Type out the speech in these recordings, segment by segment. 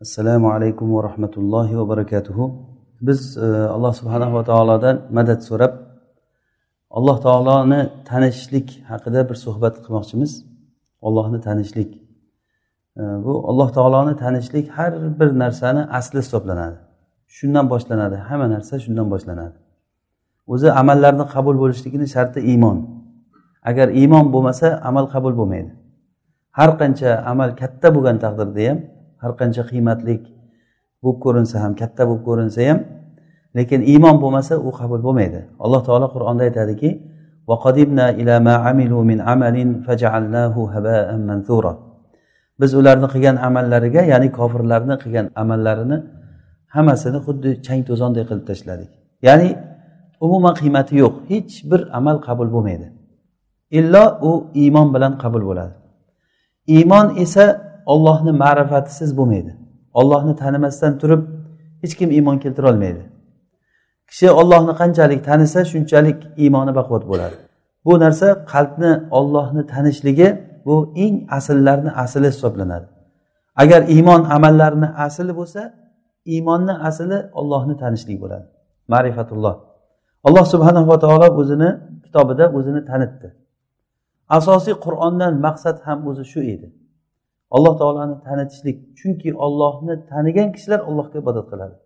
assalomu alaykum va rahmatullohi va barakatuhu. Biz e, alloh subhanahu va taolodan madad so'rab alloh taoloni tanishlik haqida bir suhbat qilmoqchimiz. Ollohni tanishlik. E, bu alloh taoloni tanishlik har bir narsani asli hisoblanadi. Shundan boshlanadi. Hamma narsa shundan boshlanadi. O'zi amallarni qabul bo'lishligini sharti iymon. Agar iymon bo'lmasa amal qabul bo'lmaydi. Har qancha amal katta bo'lgan taqdirda ham har qancha qiymatlik bo'lib ko'rinsa ham katta bo'lib ko'rinsa ham lekin iymon bo'lmasa u qabul bo'lmaydi. Alloh taolo qur'onda aytadiki biz ularni qilgan amallariga ya'ni kofirlarni qilgan amallarini hammasini xuddi chang to'zonday qilib tashladik. Ya'ni umuman qiymati yo'q hech bir amal qabul bo'lmaydi. Illo u iymon bilan qabul bo'ladi. Iymon esa ollohni ma'rifatisiz bo'lmaydi. Ollohni tanimasdan turib hech kim iymon keltira olmaydi. Kishi ollohni qanchalik tanisa shunchalik iymoni baquvvat bo'ladi. Bu narsa qalbni ollohni tanishligi bu eng asllarni asli hisoblanadi. Agar iymon amallarni asli bo'lsa iymonni asli ollohni tanishlik bo'ladi. Ma'rifatulloh. Alloh subhanava taolo o'zini kitobida o'zini tanitdi. Asosiy qur'ondan maqsad ham o'zi shu edi. Alloh taoloni tanitishlik. Chunki ollohni tanigan kishilar allohga ibodat qiladi.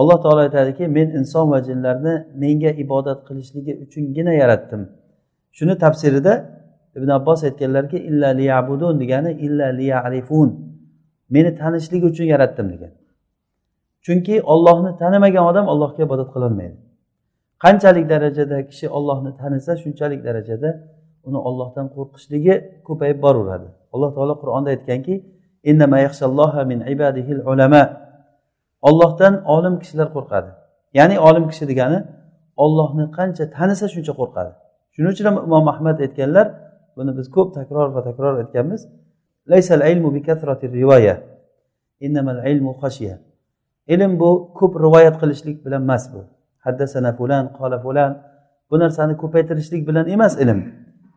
Alloh taolo aytadiki men inson va jinlarni menga ibodat qilishligi uchungina yaratdim. Shuni tafsirida ibn abbos aytganlarki illa liyabudun degani illa liyarifun. Meni tanishligi uchun yaratdim degan. Chunki ollohni tanimagan odam allohga ibodat qilolmaydi. Qanchalik darajada kishi ollohni tanisa shunchalik darajada uni ollohdan qo'rqishligi ko'payib boraveradi. Alloh taolo qur'onda aytganki ollohdan olim kishilar qo'rqadi. Ya'ni olim kishi degani ollohni qancha tanisa shuncha qo'rqadi. Shuning uchun ham imom ahmad aytganlar buni biz ko'p takror va takror aytganmiz. Ilm bu ko'p rivoyat qilishlik bilan emas bu. Haddasana fulan qola fulan. Bu narsani ko'paytirishlik bilan emas ilm.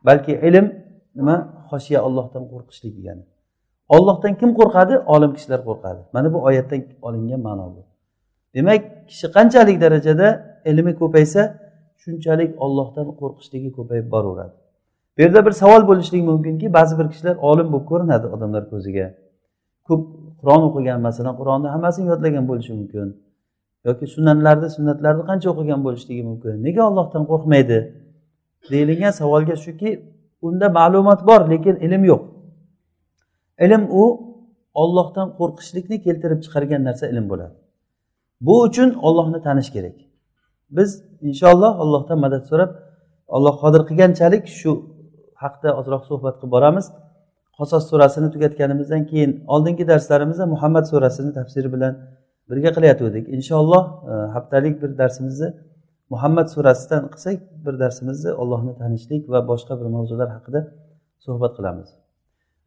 Balki ilm nima? Xoshiya ollohdan qo'rqishlik degani. Ollohdan kim qo'rqadi? Olim kishilar qo'rqadi. Mana bu oyatdan olingan ma'no bu. Demak kishi qanchalik darajada ilmi ko'paysa shunchalik ollohdan qo'rqishligi ko'payib boraveradi. Bu yerda bir savol bo'lishligi mumkinki ba'zi bir kishilar olim bo'lib ko'rinadi odamlar ko'ziga. Ko'p qur'on o'qigan masalan qur'onni hammasini yodlagan bo'lishi mumkin. Yoki sunnatlarni sunnatlarni qancha o'qigan bo'lishligi mumkin. Nega ollohdan qo'rqmaydi? Deyilgan savolga shuki unda ma'lumot bor lekin ilm yo'q. Ilm u ollohdan qo'rqishlikni keltirib chiqargan narsa ilm bo'ladi. Bu uchun ollohni tanish kerak. Biz inshaalloh allohdan madad so'rab alloh qodir qilganchalik shu haqda ozroq suhbat qilib boramiz. Qasos surasini tugatganimizdan keyin oldingi darslarimizda muhammad surasini tafsiri bilan birga qilayotgandik. Inshaalloh e, haftalik bir darsimizni muhammad surasidan qilsak bir darsimizni ollohni tanishlik va boshqa bir mavzular haqida suhbat qilamiz.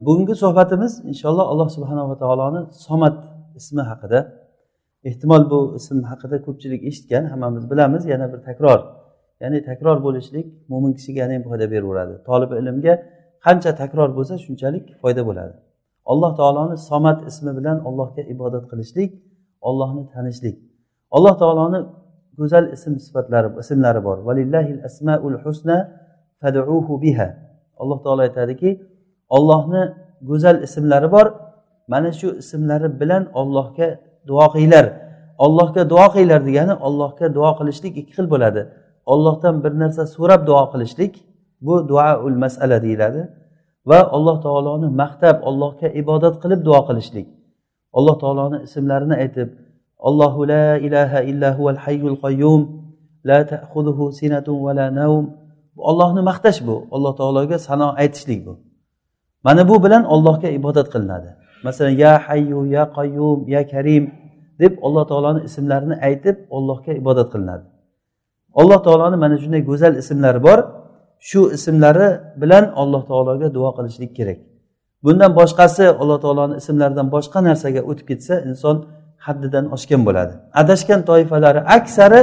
Bugungi suhbatimiz inshaalloh alloh subhanava taoloni somat ismi haqida. Ehtimol bu ism haqida ko'pchilik eshitgan hammamiz bilamiz yana bir takror. Ya'ni takror bo'lishlik mo'min kishiga ham foyda beraveradi. Tolib ilmga qancha takror bo'lsa shunchalik foyda bo'ladi. Alloh taoloni somat ismi bilan allohga ibodat qilishlik ollohni tanishlik. Alloh taoloni go'zal ism sifatlari ismlari bor. Valillahil asmaul husna fad'uhu biha. Alloh taolo aytadiki ollohni go'zal ismlari bor. Mana shu ismlari bilan ollohga duo qilinglar. Ollohga duo qilinglar degani ollohga duo qilishlik ikki xil bo'ladi. Ollohdan bir narsa so'rab duo qilishlik bu duoul masala deyiladi. Va alloh taoloni maqtab allohga ibodat qilib duo qilishlik. Alloh taoloni ismlarini aytib allohu la ilaha illa huval hayyul qayyum la ta'khudhuhu sinatun va la nawm ollohni maqtash bu. Alloh taologa sano aytishlik bu. Mana bu bilan ollohga ibodat qilinadi. Masalan ya hayyu ya qayyum ya karim deb alloh taoloni ismlarini aytib ollohga ibodat qilinadi. Alloh taoloni mana shunday go'zal ismlari bor. Shu ismlari bilan alloh taologa duo qilishlik kerak. Bundan boshqasi alloh taoloni ismlaridan boshqa narsaga o'tib ketsa inson haddidan oshgan bo'ladi. Adashgan toifalari aksari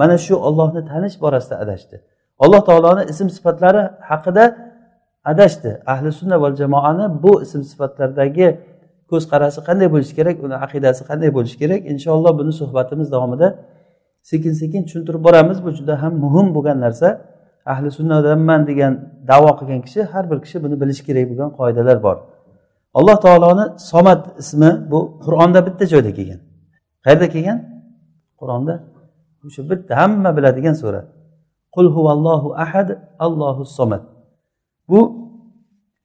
mana shu ollohni tanish borasida adashdi. Alloh taoloni ism sifatlari haqida adashdi. Ahli sunna va jamoani bu ism sifatlardagi ko'z qarasi qanday bo'lishi kerak uni aqidasi qanday bo'lishi kerak? Inshaalloh buni suhbatimiz davomida sekin sekin tushuntirib boramiz. Bu juda ham muhim bo'lgan narsa. Ahli sunnadanman degan davo qilgan kishi har bir kishi buni bilishi kerak bo'lgan qoidalar bor. Alloh taoloni somad ismi bu qur'onda bitta joyda kelgan. Qayerda kelgan? Qur'onda. O'sha bitta hamma biladigan sura. Qul huvallohu ahad allohu somat bu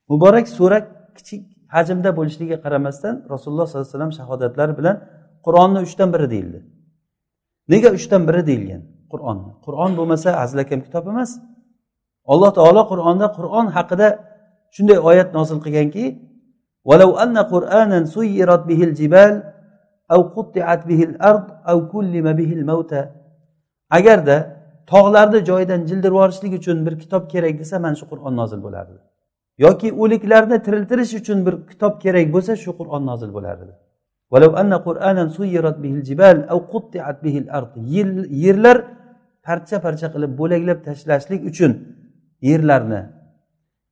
muborak sura kichik hajmda bo'lishligiga qaramasdan rasululloh sollallohu alayhi vasallam shahodatlari bilan qur'onni uchdan biri deyildi. Nega uchdan biri deyilgan qur'onni qur'on bo'lmasa hazilakam kitob emas. Alloh taolo qur'onda qur'on haqida shunday oyat nozil qilganki ولو أن قرآنا سيرت به الجبال أو قطعت به الأرض أو كلم به الموتى agarda tog'larni joyidan jildirib yuborishlik uchun bir kitob kerak desa mana shu qur'on nozil bo'lardi yoki o'liklarni tiriltirish uchun bir kitob kerak bo'lsa shu qur'on nozil bo'lardi yerlar parcha parcha qilib bo'laklab tashlashlik uchun yerlarni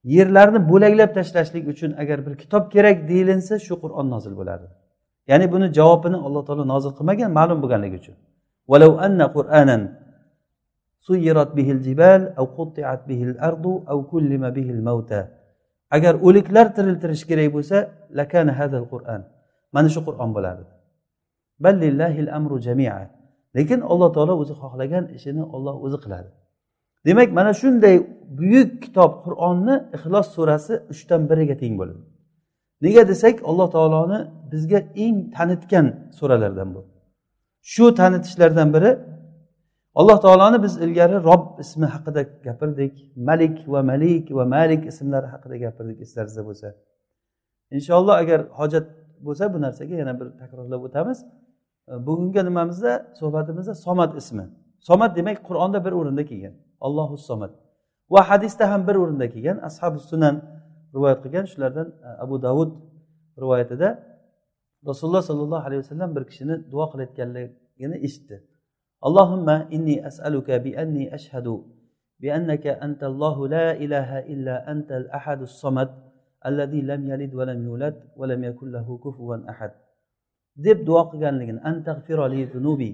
yerlarni bo'laklab tashlashlik uchun agar bir kitob kerak deyilinsa shu qur'on nozil bo'lardi. Ya'ni buni javobini alloh taolo nozil qilmagan ma'lum bo'lganligi uchun. Agar o'liklar tiriltirish kerak bo'lsa lakana hadal qur'an. Mana shu qur'on bo'lardi. Amru jamia. Lekin alloh taolo o'zi xohlagan ishini olloh o'zi qiladi. Demak mana shunday buyuk kitob qur'onni ixlos surasi uchdan biriga teng bo'ladi nega desak alloh taoloni bizga eng tanitgan suralardan bu. Shu tanitishlardan biri alloh taoloni biz ilgari rob ismi haqida gapirdik malik va malik va malik ismlari haqida gapirdik eslaringizda bo'lsa. Inshaalloh agar hojat bo'lsa bu narsaga yana bir takrorlab o'tamiz. Bugungi nimamizda suhbatimizda somad ismi. Somad demak qur'onda bir o'rinda kelgan. Allohu somad va hadisda ham bir o'rinda kelgan ashabi sunan rivoyat qilgan shulardan e, abu davud rivoyatida rasululloh sollallohu alayhi vasallam bir kishini duo qilayotganligini eshitdi. Allohimma inni as'aluka bi anni ashhadu bi annaka antallohu la ilaha illa antal ahadus somad alladhi lam yalid va lam yulad va lam yakul lahu kufuvan ahad. Deb duo qilganligini antag'firoli zunubi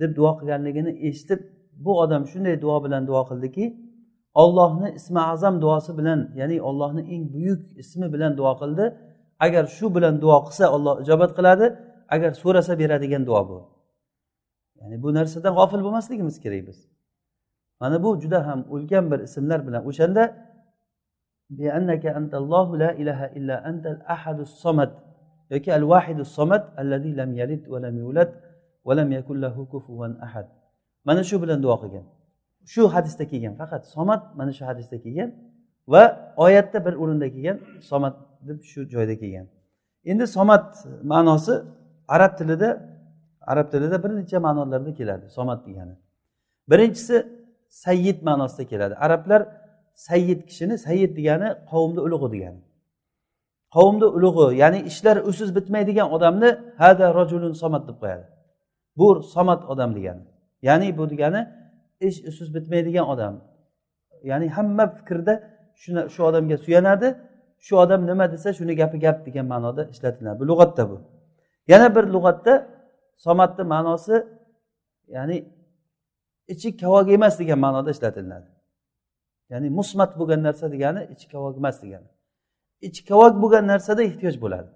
deb duo qilganligini eshitib bu odam shunday duo bilan duo qildiki ollohni ismi azam duosi bilan ya'ni ollohni eng buyuk ismi bilan duo qildi. Agar shu bilan duo qilsa olloh ijobat qiladi. Agar so'rasa beradigan duo bu. Ya'ni bu narsadan g'ofil bo'lmasligimiz kerak biz. Mana bu juda ham ulkan bir ismlar bilan o'shanda la ilaha illa antal ahadus somad yoki al vahidu somad allazi lam yalid va lam yulad va lam yakul lahu kufuvan ahad mana shu bilan duo qilgan shu hadisda kelgan faqat somat mana shu hadisda kelgan va oyatda bir o'rinda kelgan somat deb shu joyda kelgan. Endi somat ma'nosi arab tilida arab tilida bir necha ma'nolarda keladi somat degani. Birinchisi sayyid ma'nosida keladi. Arablar sayyid kishini sayyid degani qavmni ulug'i degani. Qavmni ulug'i ya'ni ishlar usiz bitmaydigan odamni hada rojulun somat deb qo'yadi. Bu somat odam degani. Ya'ni bu degani ish usiz bitmaydigan odam. Ya'ni hamma fikrda shuni shu odamga suyanadi shu odam nima desa shuni gapi gap degan ma'noda ishlatiladi. Bu lug'atda bu. Yana bir lug'atda somatni ma'nosi ya'ni ichi kavog emas degan ma'noda ishlatiladi. Ya'ni musmat bo'lgan narsa degani ichi kavok emas degani. Ichi kavog bo'lgan narsada ehtiyoj bo'ladi.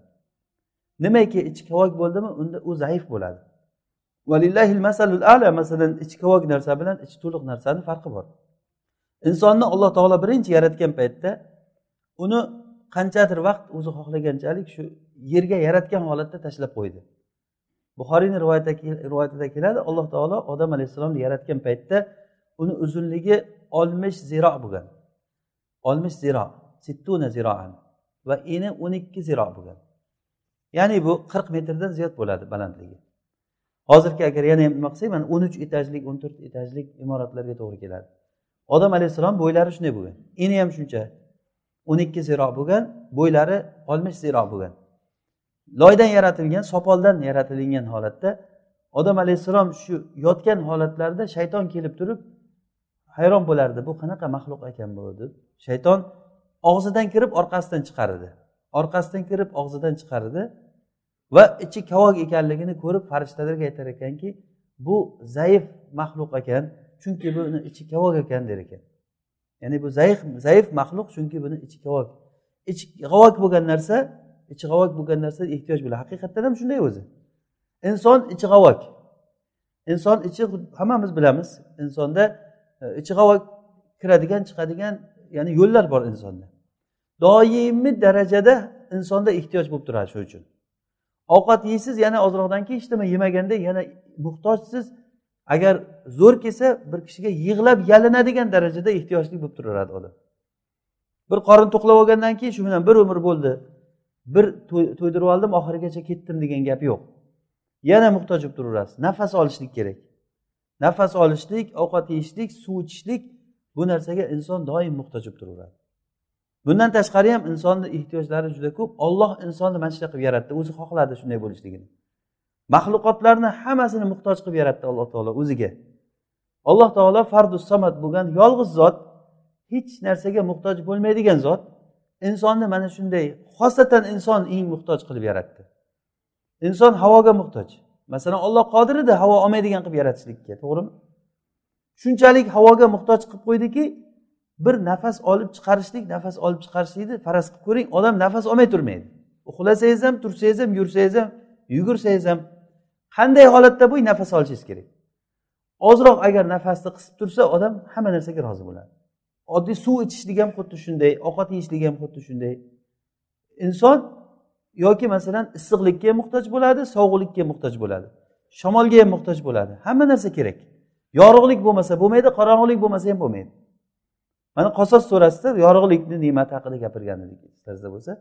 Nimaki ichi kavog bo'ldimi unda u zaif bo'ladi. Masalul ala masalan ichi kavok narsa bilan ichi to'liq narsani farqi bor. Insonni alloh taolo birinchi yaratgan paytda uni qanchadir vaqt o'zi xohlaganchalik shu yerga yaratgan holatda tashlab qo'ydi. Buxoriyni rivoyatida keladi alloh taolo odam alayhissalomni yaratgan paytda uni uzunligi oltmish ziro bo'lgan. Oltmish ziro sittuna ziroan va eni o'n ikki ziro bo'lgan. Ya'ni bu qirq metrdan ziyod bo'ladi balandligi. Hozirgi agar yana ham nima qilsak mana o'n uch etajlik o'n to'rt etajlik imoratlarga to'g'ri keladi. Odam alayhissalom bo'ylari shunday bo'lgan. Eni ham shuncha. O'n ikki ziro bo'lgan bo'ylari oltmish ziroq bo'lgan. Loydan yaratilgan sopoldan yaratilgan holatda odam alayhissalom shu yotgan holatlarida shayton kelib turib hayron bo'lardi bu qanaqa maxluq ekan bu? deb. Shayton og'zidan kirib orqasidan chiqar edi orqasidan kirib og'zidan chiqar edi va ichi kavok ekanligini ko'rib farishtalarga aytar ekanki bu zaif maxluq ekan chunki buni ichi kavok ekan der ekan. Ya'ni bu zaif zaif maxluq chunki buni ichi kavok. Ichi g'avok bo'lgan narsa ichi g'avok bo'lgan narsa ehtiyoj bo'ladi. Haqiqatdan ham shunday o'zi. Inson ichi g'avok. Inson ichi hammamiz bilamiz insonda e, ichi g'avok kiradigan chiqadigan ya'ni yo'llar bor insonda. Doimiy darajada insonda ehtiyoj bo'lib turadi shu uchun. Ovqat yeysiz yana ozroqdan keyin hechnima yemaganda yana muhtojsiz. Agar zo'r kelsa bir kishiga yig'lab yalinadigan darajada ehtiyojli bo'lib turaveradi odam. Bir qorin to'qlab olgandan keyin shu bilan bir umr bo'ldi. Bir to'ydirib oldim oxirigacha ketdim degan gap yo'q. Yana muhtoj bo'lib turaverasiz. Nafas olishlik kerak. Nafas olishlik ovqat yeyishlik suv ichishlik bu narsaga inson doim muhtoj bo'lib turaveradi. Bundan tashqari ham insonni ehtiyojlari juda ko'p. Olloh insonni mana shunday qilib yaratdi. O'zi xohladi shunday bo'lishligini. Maxluqotlarni hammasini muhtoj qilib yaratdi alloh taolo o'ziga. Alloh taolo fardu samad bo'lgan yolg'iz zot hech narsaga muhtoj bo'lmaydigan zot insonni mana shunday xosatan inson eng muhtoj qilib yaratdi. Inson havoga muhtoj. Masalan olloh qodir edi havo olmaydigan qilib yaratishlikka to'g'rimi? Shunchalik havoga muhtoj qilib qo'ydiki bir nafas olib chiqarishlik nafas olib chiqarishlikni faraz qilib ko'ring odam nafas olmay turmaydi. Uxlasangiz ham tursangiz ham yursangiz ham yugursangiz ham qanday holatda bo'y nafas olishingiz kerak? Ozroq agar nafasni qisib tursa odam hamma narsaga rozi bo'ladi. Oddiy suv ichishlik ham xuddi shunday ovqat yeyishlik ham xuddi shunday. Inson yoki masalan issiqlikka ham muhtoj bo'ladi sovuqlikka ham muhtoj bo'ladi shamolga ham muhtoj bo'ladi hamma narsa kerak. Yorug'lik bo'lmasa bo'lmaydi qorong'ulik bo'lmasa ham bo'lmaydi. Mana qosos surasida yorug'likni ne'mati haqida gapirgan edik esinglarda bo'lsa.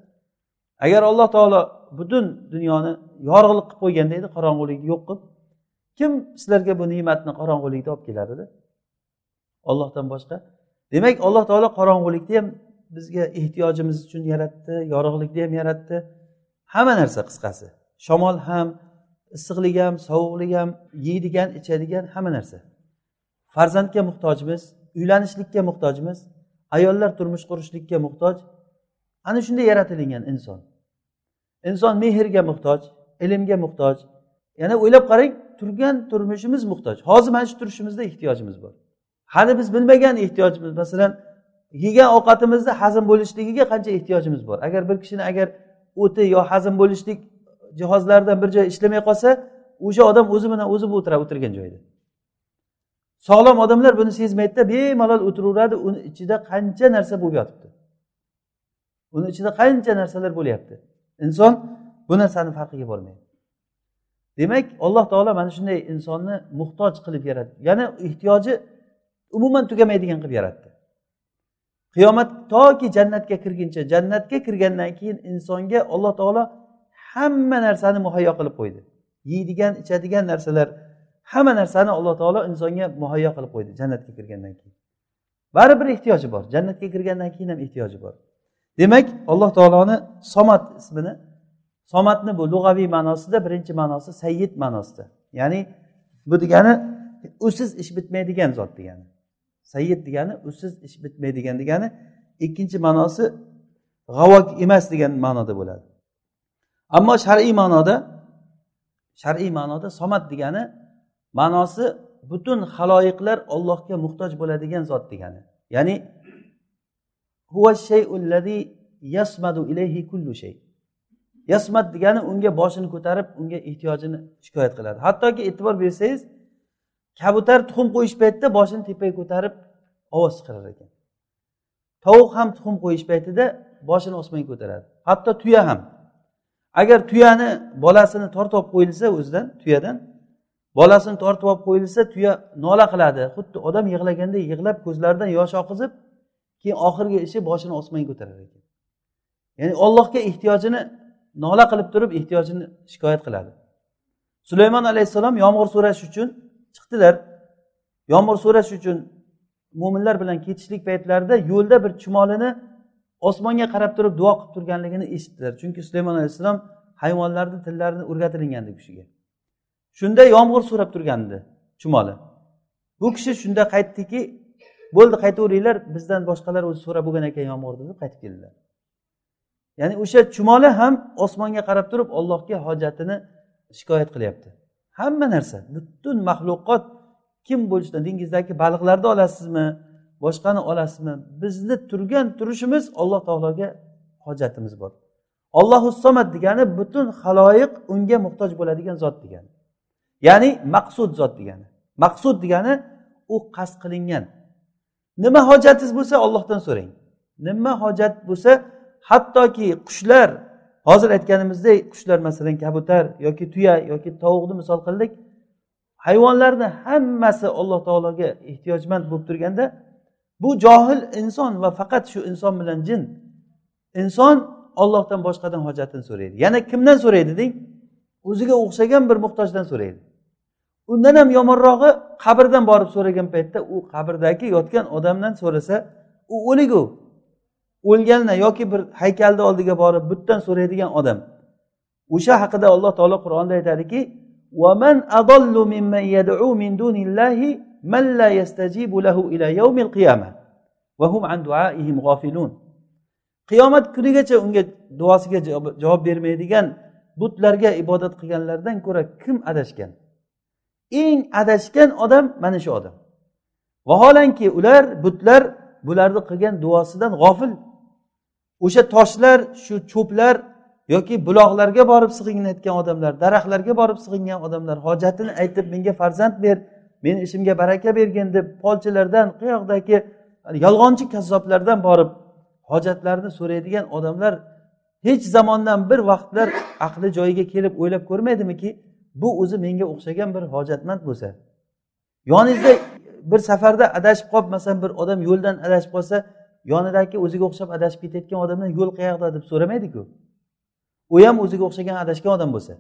Agar alloh taolo butun dunyoni yorug'lik qilib qo'yganda edi qorong'ulikni yo'q qilib. Kim sizlarga bu ne'matni qorong'ulikda olib kelar edi? Ollohdan boshqa. Demak alloh taolo qorong'ulikni ham bizga ehtiyojimiz uchun yaratdi yorug'likni ham yaratdi. Hamma narsa qisqasi. Shamol ham issiqlik ham sovuqlik ham yeydigan ichadigan hamma narsa. Farzandga muhtojmiz. Uylanishlikka muhtojmiz ayollar turmush qurishlikka muhtoj. Ana shunday yaratilgan inson. Inson mehrga muhtoj ilmga muhtoj. Yana o'ylab qarang turgan turmushimiz muhtoj. Hozir mana shu turishimizda ehtiyojimiz bor. Hali biz bilmagan ehtiyojimiz masalan yegan ovqatimizni hazm bo'lishligiga qancha ehtiyojimiz bor? Agar bir kishini agar o'ti yo hazm bo'lishlik jihozlaridan bir joy ishlamay qolsa o'sha odam o'zi bilan o'zi o'tiradi o'tirgan joyida sog'lom odamlar buni sezmaydida bemalol o'tiraveradi uni ichida qancha narsa bo'lib yotibdi. Uni ichida qancha narsalar bo'lyapti. Inson bu narsani farqiga bormaydi. Demak alloh taolo mana shunday insonni muhtoj qilib yaratdi. Ya'ni ehtiyoji umuman tugamaydigan qilib yaratdi. Qiyomat toki jannatga kirguncha jannatga kirgandan keyin insonga alloh taolo hamma narsani muhayyo qilib qo'ydi. Yeydigan ichadigan narsalar hamma narsani alloh taolo insonga muhayyo qilib qo'ydi jannatga kirgandan keyin. Baribir ehtiyoji bor. Jannatga kirgandan keyin ham ehtiyoji bor. Demak alloh taoloni somat ismini somatni bu lug'aviy ma'nosida birinchi ma'nosi sayyid ma'nosida. Ya'ni bu degani usiz ish bitmaydigan zot degani. Sayyid degani usiz ish bitmaydigan degani ikkinchi ma'nosi g'avok emas degan ma'noda bo'ladi. Ammo shar'iy ma'noda shar'iy ma'noda somat degani ma'nosi butun haloyiqlar ollohga muhtoj bo'ladigan zot degani. Ya'ni huvashayulladi yasmadu ilayhi kullu shay. Yasmad degani unga boshini ko'tarib unga ehtiyojini shikoyat qiladi. Hattoki e'tibor bersangiz kabutar tuxum qo'yish paytida boshini tepaga ko'tarib ovoz chiqarar ekan. Tovuq ham tuxum qo'yish paytida boshini osmonga ko'taradi. Hatto tuya ham. Agar tuyani bolasini tortib olib qo'yilsa o'zidan tuyadan bolasini tortib olib qo'yilsa tuya nola qiladi. Xuddi odam yig'laganda yig'lab ko'zlaridan yosh oqizib keyin oxirgi ishi boshini osmonga ko'tarar ekan. Ya'ni ollohga ehtiyojini nola qilib turib ehtiyojini shikoyat qiladi. Sulaymon alayhissalom yomg'ir so'rash uchun chiqdilar. Yomg'ir so'rash uchun mo'minlar bilan ketishlik paytlarida yo'lda bir chumolini osmonga qarab turib duo qilib turganligini eshitdilar. Chunki sulaymon alayhissalom hayvonlarni tillarini o'rgatilingan u kishiga shunda yomg'ir so'rab turgandi chumoli. Bu kishi shunda qaytdiki bo'ldi qaytaveringlar bizdan boshqalar o'zi so'rab bo'lgan ekan yomg'irni deb qaytib keldilar. Ya'ni o'sha chumoli ham osmonga qarab turib ollohga hojatini shikoyat qilyapti. Hamma narsa butun maxluqot kim bo'lishidan dengizdagi baliqlarni olasizmi boshqani olasizmi bizni turgan turishimiz alloh taologa hojatimiz bor. Ollohu somad degani butun haloyiq unga muhtoj bo'ladigan zot degani. Ya'ni maqsud zot degani. Maqsud degani u qasd qilingan. Nima hojatingiz bo'lsa ollohdan so'rang. Nima hojat bo'lsa hattoki qushlar hozir aytganimizdek qushlar masalan kabutar yoki tuya yoki tovuqni misol qildik hayvonlarni hammasi alloh taologa ehtiyojmand bo'lib turganda bu johil inson va faqat shu inson bilan jin inson ollohdan boshqadan hojatini so'raydi. Yana kimdan so'raydi deng? O'ziga o'xshagan bir muhtojdan so'raydi. Undan ham yomonrog'i qabrdan borib so'ragan paytda u qabrdagi yotgan odamdan so'rasa u o'lik u o'lgandan yoki bir haykalni oldiga borib butdan so'raydigan odam. O'sha haqida alloh taolo qur'onda aytadiki qiyomat kunigacha unga duosiga javob bermaydigan butlarga ibodat qilganlardan ko'ra kim adashgan? Eng adashgan odam mana shu odam. Vaholanki ular butlar bularni qilgan duosidan g'ofil. O'sha toshlar shu cho'plar yoki buloqlarga borib sig'inayotgan odamlar daraxtlarga borib sig'ingan odamlar hojatini aytib menga farzand ber meni ishimga baraka bergin deb polchilardan qayoqdagi yolg'onchi kazzoblardan borib hojatlarini so'raydigan odamlar hech zamondan bir vaqtlar aqli joyiga kelib o'ylab ko'rmaydimiki bu o'zi menga o'xshagan bir hojatmand bo'lsa yoningizda bir safarda adashib qolib masalan bir odam yo'ldan adashib qolsa yonidagi o'ziga o'xshab adashib ketayotgan odamdan yo'l qayoqda deb so'ramaydiku. U ham o'ziga o'xshagan adashgan odam bo'lsa.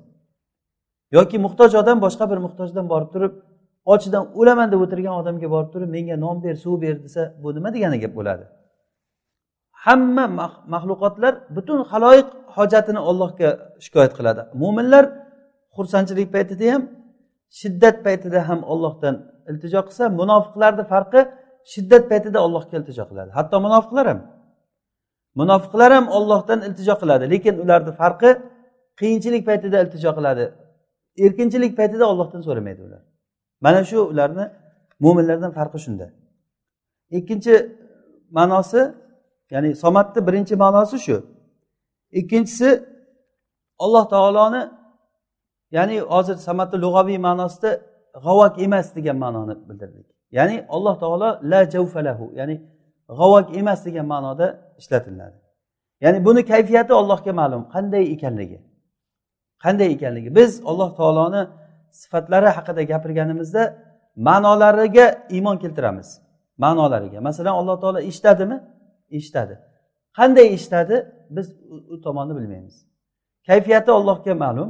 Yoki muhtoj odam boshqa bir muhtojdan borib turib ochidan o'laman deb o'tirgan odamga borib turib menga non ber suv ber desa bu nima degani gap bo'ladi? Hamma maxluqotlar butun haloyiq hojatini ollohga shikoyat qiladi. Mo'minlar xursandchilik paytida ham shiddat paytida ham ollohdan iltijo qilsa munofiqlarni farqi shiddat paytida allohga iltijo qiladi. Hatto munofiqlar ham. Munofiqlar ham ollohdan iltijo qiladi lekin ularni farqi qiyinchilik paytida iltijo qiladi erkinchilik paytida ollohdan so'ramaydi ular. Mana shu ularni mo'minlardan farqi shunda. Ikkinchi ma'nosi ya'ni somatni birinchi ma'nosi shu. Ikkinchisi alloh taoloni ya'ni hozir samatni lug'aviy ma'nosida g'avak emas degan ma'noni bildirdik. Ya'ni alloh taolo la javfalahu ya'ni g'avak emas degan ma'noda ishlatiladi. Ya'ni buni kayfiyati allohga ma'lum. Qanday ekanligi? Qanday ekanligi? Biz alloh taoloni sifatlari haqida gapirganimizda ma'nolariga iymon keltiramiz. Ma'nolariga. Masalan alloh taolo eshitadimi eshitadi qanday eshitadi biz u tomonni bilmaymiz. Kayfiyati allohga ma'lum.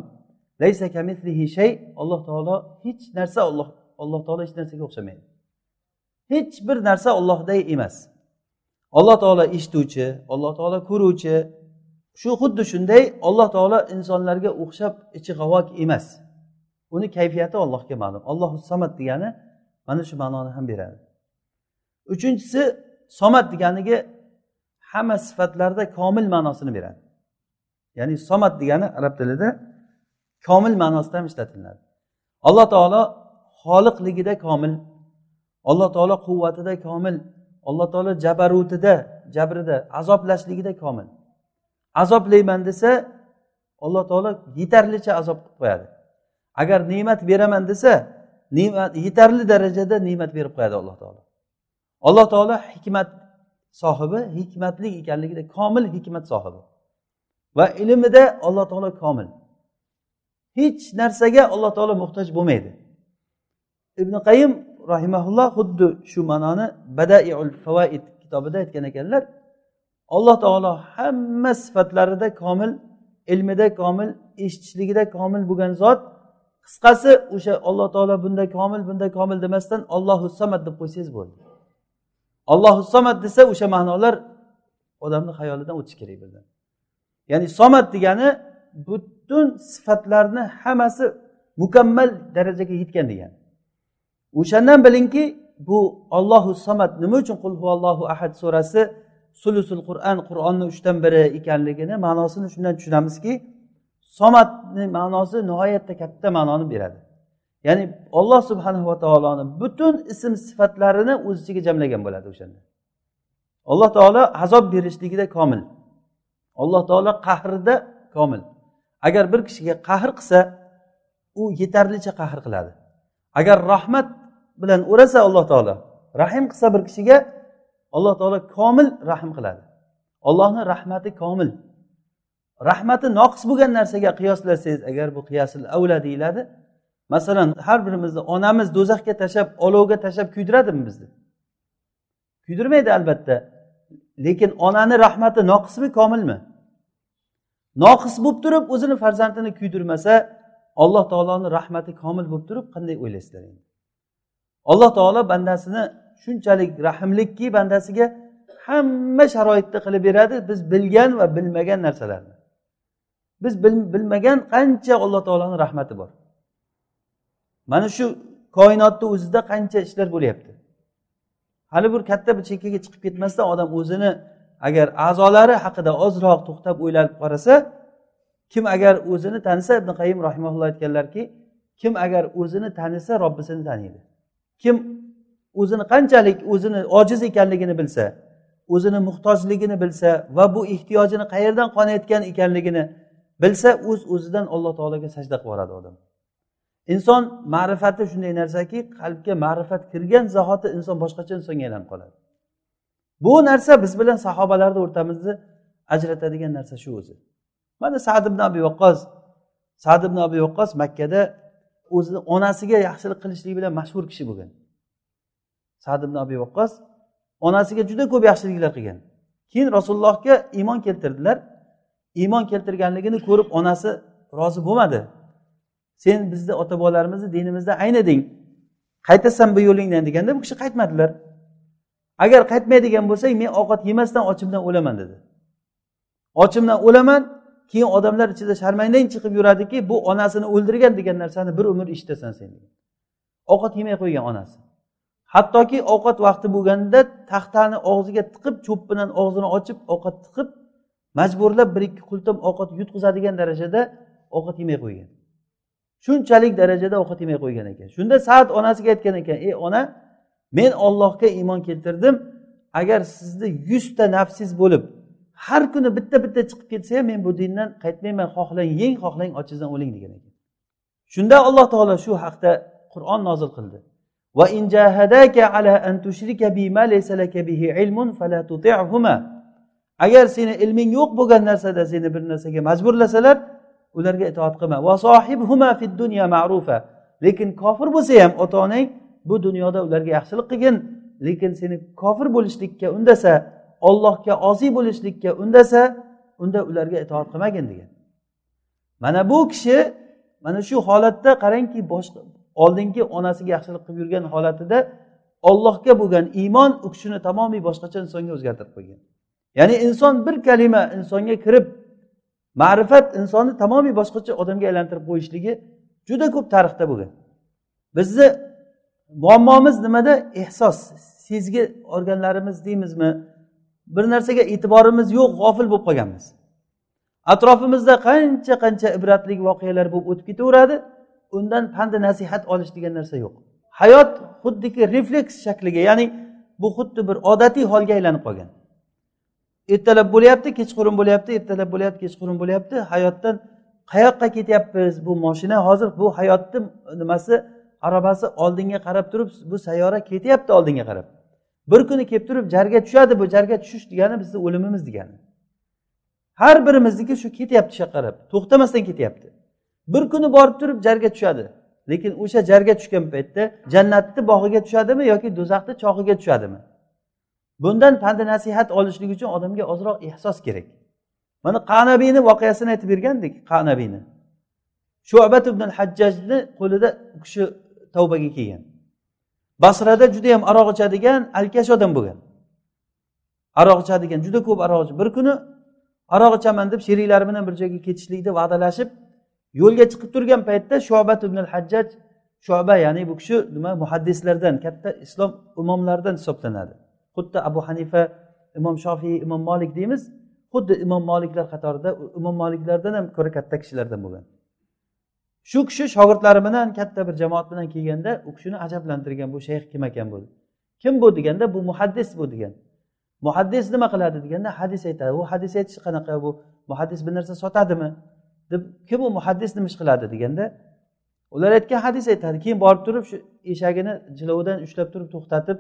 Laysa kamislihi shay alloh taolo hech narsa olloh alloh taolo hech narsaga o'xshamaydi. Hech bir narsa ollohday emas. Alloh taolo eshituvchi alloh taolo ko'ruvchi shu xuddi shunday alloh taolo insonlarga o'xshab ichi g'avok emas. Uni kayfiyati allohga ma'lum. Allohu samad degani mana shu ma'noni ham beradi. Uchinchisi somad deganiga hamma sifatlarda komil ma'nosini beradi. Ya'ni somad degani arab tilida komil ma'nosida ham ishlatiladi alloh taolo xoliqligida komil alloh taolo quvvatida komil alloh taolo jabarutida jabrida azoblashligida komil. Azoblayman desa alloh taolo yetarlicha azob qilib qo'yadi. Agar ne'mat beraman desa ne'mat yetarli darajada ne'mat berib qo'yadi alloh taolo. Alloh taolo hikmat sohibi hikmatli ekanligida komil hikmat sohibi. Va ilmida alloh taolo komil. Hech narsaga alloh taolo muhtoj bo'lmaydi. Ibn qayim rahimaulloh xuddi shu ma'noni badaiul favaid kitobida aytgan ekanlar. Alloh taolo hamma sifatlarida komil ilmida komil eshitishligida komil bo'lgan zot qisqasi o'sha alloh taolo bunday komil bunday komil demasdan ollohu samad deb qo'ysangiz bo'ldi. Ollohu samad desa o'sha ma'nolar odamni xayolidan o'tishi kerak birdan. Ya'ni somad degani butun sifatlarni hammasi mukammal darajaga yetgan degan. O'shandan bilingki bu ollohu samad nima uchun qul huvallohu ahad surasi sulusul qur'on qur'onni uchdan biri ekanligini ma'nosini shundan tushunamizki somatni ma'nosi nihoyatda katta ma'noni beradi. Ya'ni olloh subhanahu va taoloni butun ism sifatlarini o'z ichiga jamlagan bo'ladi o'shanda. Alloh taolo azob berishligida komil. Alloh taolo qahrida komil. Agar bir kishiga qahr qilsa u yetarlicha qahr qiladi. Agar rahmat bilan o'rasa alloh taolo rahim qilsa bir kishiga alloh taolo komil rahm qiladi. Allohni rahmati komil. Rahmati noqis bo'lgan narsaga qiyoslasangiz agar bu qiyasil avla deyiladi masalan har birimizni onamiz do'zaxga tashlab olovga tashlab kuydiradimi bizni? Kuydirmaydi albatta. Lekin onani rahmati noqismi komilmi? Noqis bo'lib turib o'zini farzandini kuydirmasa alloh taoloni rahmati komil bo'lib turib qanday o'ylaysizlar endi? Alloh taolo bandasini shunchalik rahmlikki bandasiga hamma sharoitni qilib beradi biz bilgan va bilmagan narsalarni. Biz bilmagan qancha alloh taoloni rahmati bor. Mana shu koinotni o'zida qancha ishlar bo'lyapti. Hali bir katta bir chekkaga chiqib ketmasdan odam o'zini agar a'zolari haqida ozroq to'xtab o'ylanib qarasa kim agar o'zini tanisa ibn qayim rahimaulloh aytganlarki kim agar o'zini tanisa robbisini taniydi. Kim o'zini qanchalik o'zini ojiz ekanligini bilsa o'zini muhtojligini bilsa va bu ehtiyojini qayerdan qonayotgan ekanligini bilsa o'z uz o'zidan alloh taologa sajda qilib yuboradi odam. Inson ma'rifati shunday narsaki qalbga ma'rifat kirgan zahoti inson boshqacha insonga aylanib qoladi. Bu narsa biz bilan sahobalarni o'rtamizni ajratadigan narsa shu o'zi. Mana sad ibn abi vaqqos sad ibn abi vaqqos makkada o'zini onasiga yaxshilik qilishlik bilan mashhur kishi bo'lgan. Sad ibn abi vaqqos onasiga juda ko'p yaxshiliklar qilgan. Keyin rasulullohga iymon keltirdilar. Iymon keltirganligini ko'rib onasi rozi bo'lmadi. Sen bizni ota bobolarimizni dinimizdan aynading. Qaytasan bu yo'lingdan deganda bu kishi qaytmadilar. Agar qaytmaydigan bo'lsang men ovqat yemasdan ochimdan o'laman dedi. Ochimdan o'laman keyin odamlar ichida sharmandang chiqib yuradiki bu onasini o'ldirgan degan narsani bir umr eshitasan sen ovqat yemay qo'ygan onasi. Hattoki ovqat vaqti bo'lganda taxtani og'ziga tiqib cho'p bilan og'zini ochib ovqat tiqib majburlab bir ikki qultum ovqat yutqizadigan darajada ovqat yemay qo'ygan. Shunchalik darajada ovqat yemay qo'ygan ekan. Shunda saat onasiga aytgan ekan ey ona men ollohga iymon keltirdim. Agar sizni yuzta nafsiz bo'lib har kuni bitta bitta chiqib ketsa ham men bu dindan qaytmayman xohlang yeng xohlang ochizdan o'ling degan ekan. Shunda alloh taolo shu haqda qur'on nozil qildi. Va injahadaka ala an tushrika bima bihi ilmun fala tuti'huma. Agar seni ilming yo'q bo'lgan narsada seni bir narsaga majburlasalar ularga itoat qilma. Va sohibhuma fid dunya ma'rufa. Lekin kofir bo'lsa ham ota onang bu dunyoda ularga yaxshilik qilgin lekin seni kofir bo'lishlikka undasa ollohga osiy bo'lishlikka undasa unda ularga itoat qilmagin degan. Mana bu kishi mana shu holatda qarangki boshqa oldingi onasiga yaxshilik qilib yurgan holatida ollohga bo'lgan iymon u kishini tamomiy boshqacha insonga o'zgartirib qo'ygan. Ya'ni inson bir kalima insonga kirib ma'rifat insonni tamomiy boshqacha odamga aylantirib qo'yishligi juda ko'p tarixda bo'lgan. Bizni muammomiz nimada? Ehsos. Sezgi organlarimiz deymizmi? Bir narsaga e'tiborimiz yo'q g'ofil bo'lib qolganmiz. Atrofimizda qancha qancha ibratli voqealar bo'lib o'tib ketaveradi undan pandi nasihat olish degan narsa yo'q. Hayot xuddiki refleks shakliga ya'ni bu xuddi bir odatiy holga aylanib qolgan. Ertalab bo'lyapti kechqurun bo'lyapti ertalab bo'lyapti kechqurun bo'lyapti hayotdan qayoqqa ketyapmiz bu moshina? Hozir bu hayotni nimasi? Arabasi oldinga qarab turib bu sayyora ketyapti oldinga qarab. Bir kuni kelib turib jarga tushadi bu jarga tushish degani bizni o'limimiz degani. Har birimizniki shu ketyapti shu yoqqa qarab to'xtamasdan ketyapti. Bir kuni borib turib jarga tushadi lekin o'sha jarga tushgan paytda jannatni bog'iga tushadimi yoki do'zaxni chog'iga tushadimi? Bundan panda nasihat olishlik uchun odamga ozroq ehsos kerak. Mana qanabiyni voqeasini aytib bergandik qanabiyni. Shubat ibn hajjajni qo'lida u kishi tavbaga kelgan. Basrada juda yam aroq ichadigan alkash odam bo'lgan. Aroq ichadigan juda ko'p aroq ichib bir kuni aroq ichaman deb sheriklari bilan bir joyga ketishlikni va'dalashib yo'lga chiqib turgan paytda shobat ibn hajjaj shoba ya'ni bu kishi nima muhaddislardan katta islom imomlaridan hisoblanadi. Xuddi abu hanifa imom shofiy imom molik deymiz xuddi imom moliklar qatorida imom moliklardan ham ko'ra katta kishilardan bo'lgan. Shu kishi shogirdlari bilan katta bir jamoat bilan kelganda u kishini ajablantirgan bu shayx kim ekan bu? Kim bu deganda bu muhaddis bu degan. Muhaddis nima qiladi deganda hadis aytadi. U hadis aytish qanaqa bu muhaddis bir narsa sotadimi? Deb kim u muhaddis nima ish qiladi deganda ular aytgan hadis aytadi. Keyin borib turib shu eshagini jilovidan ushlab turib to'xtatib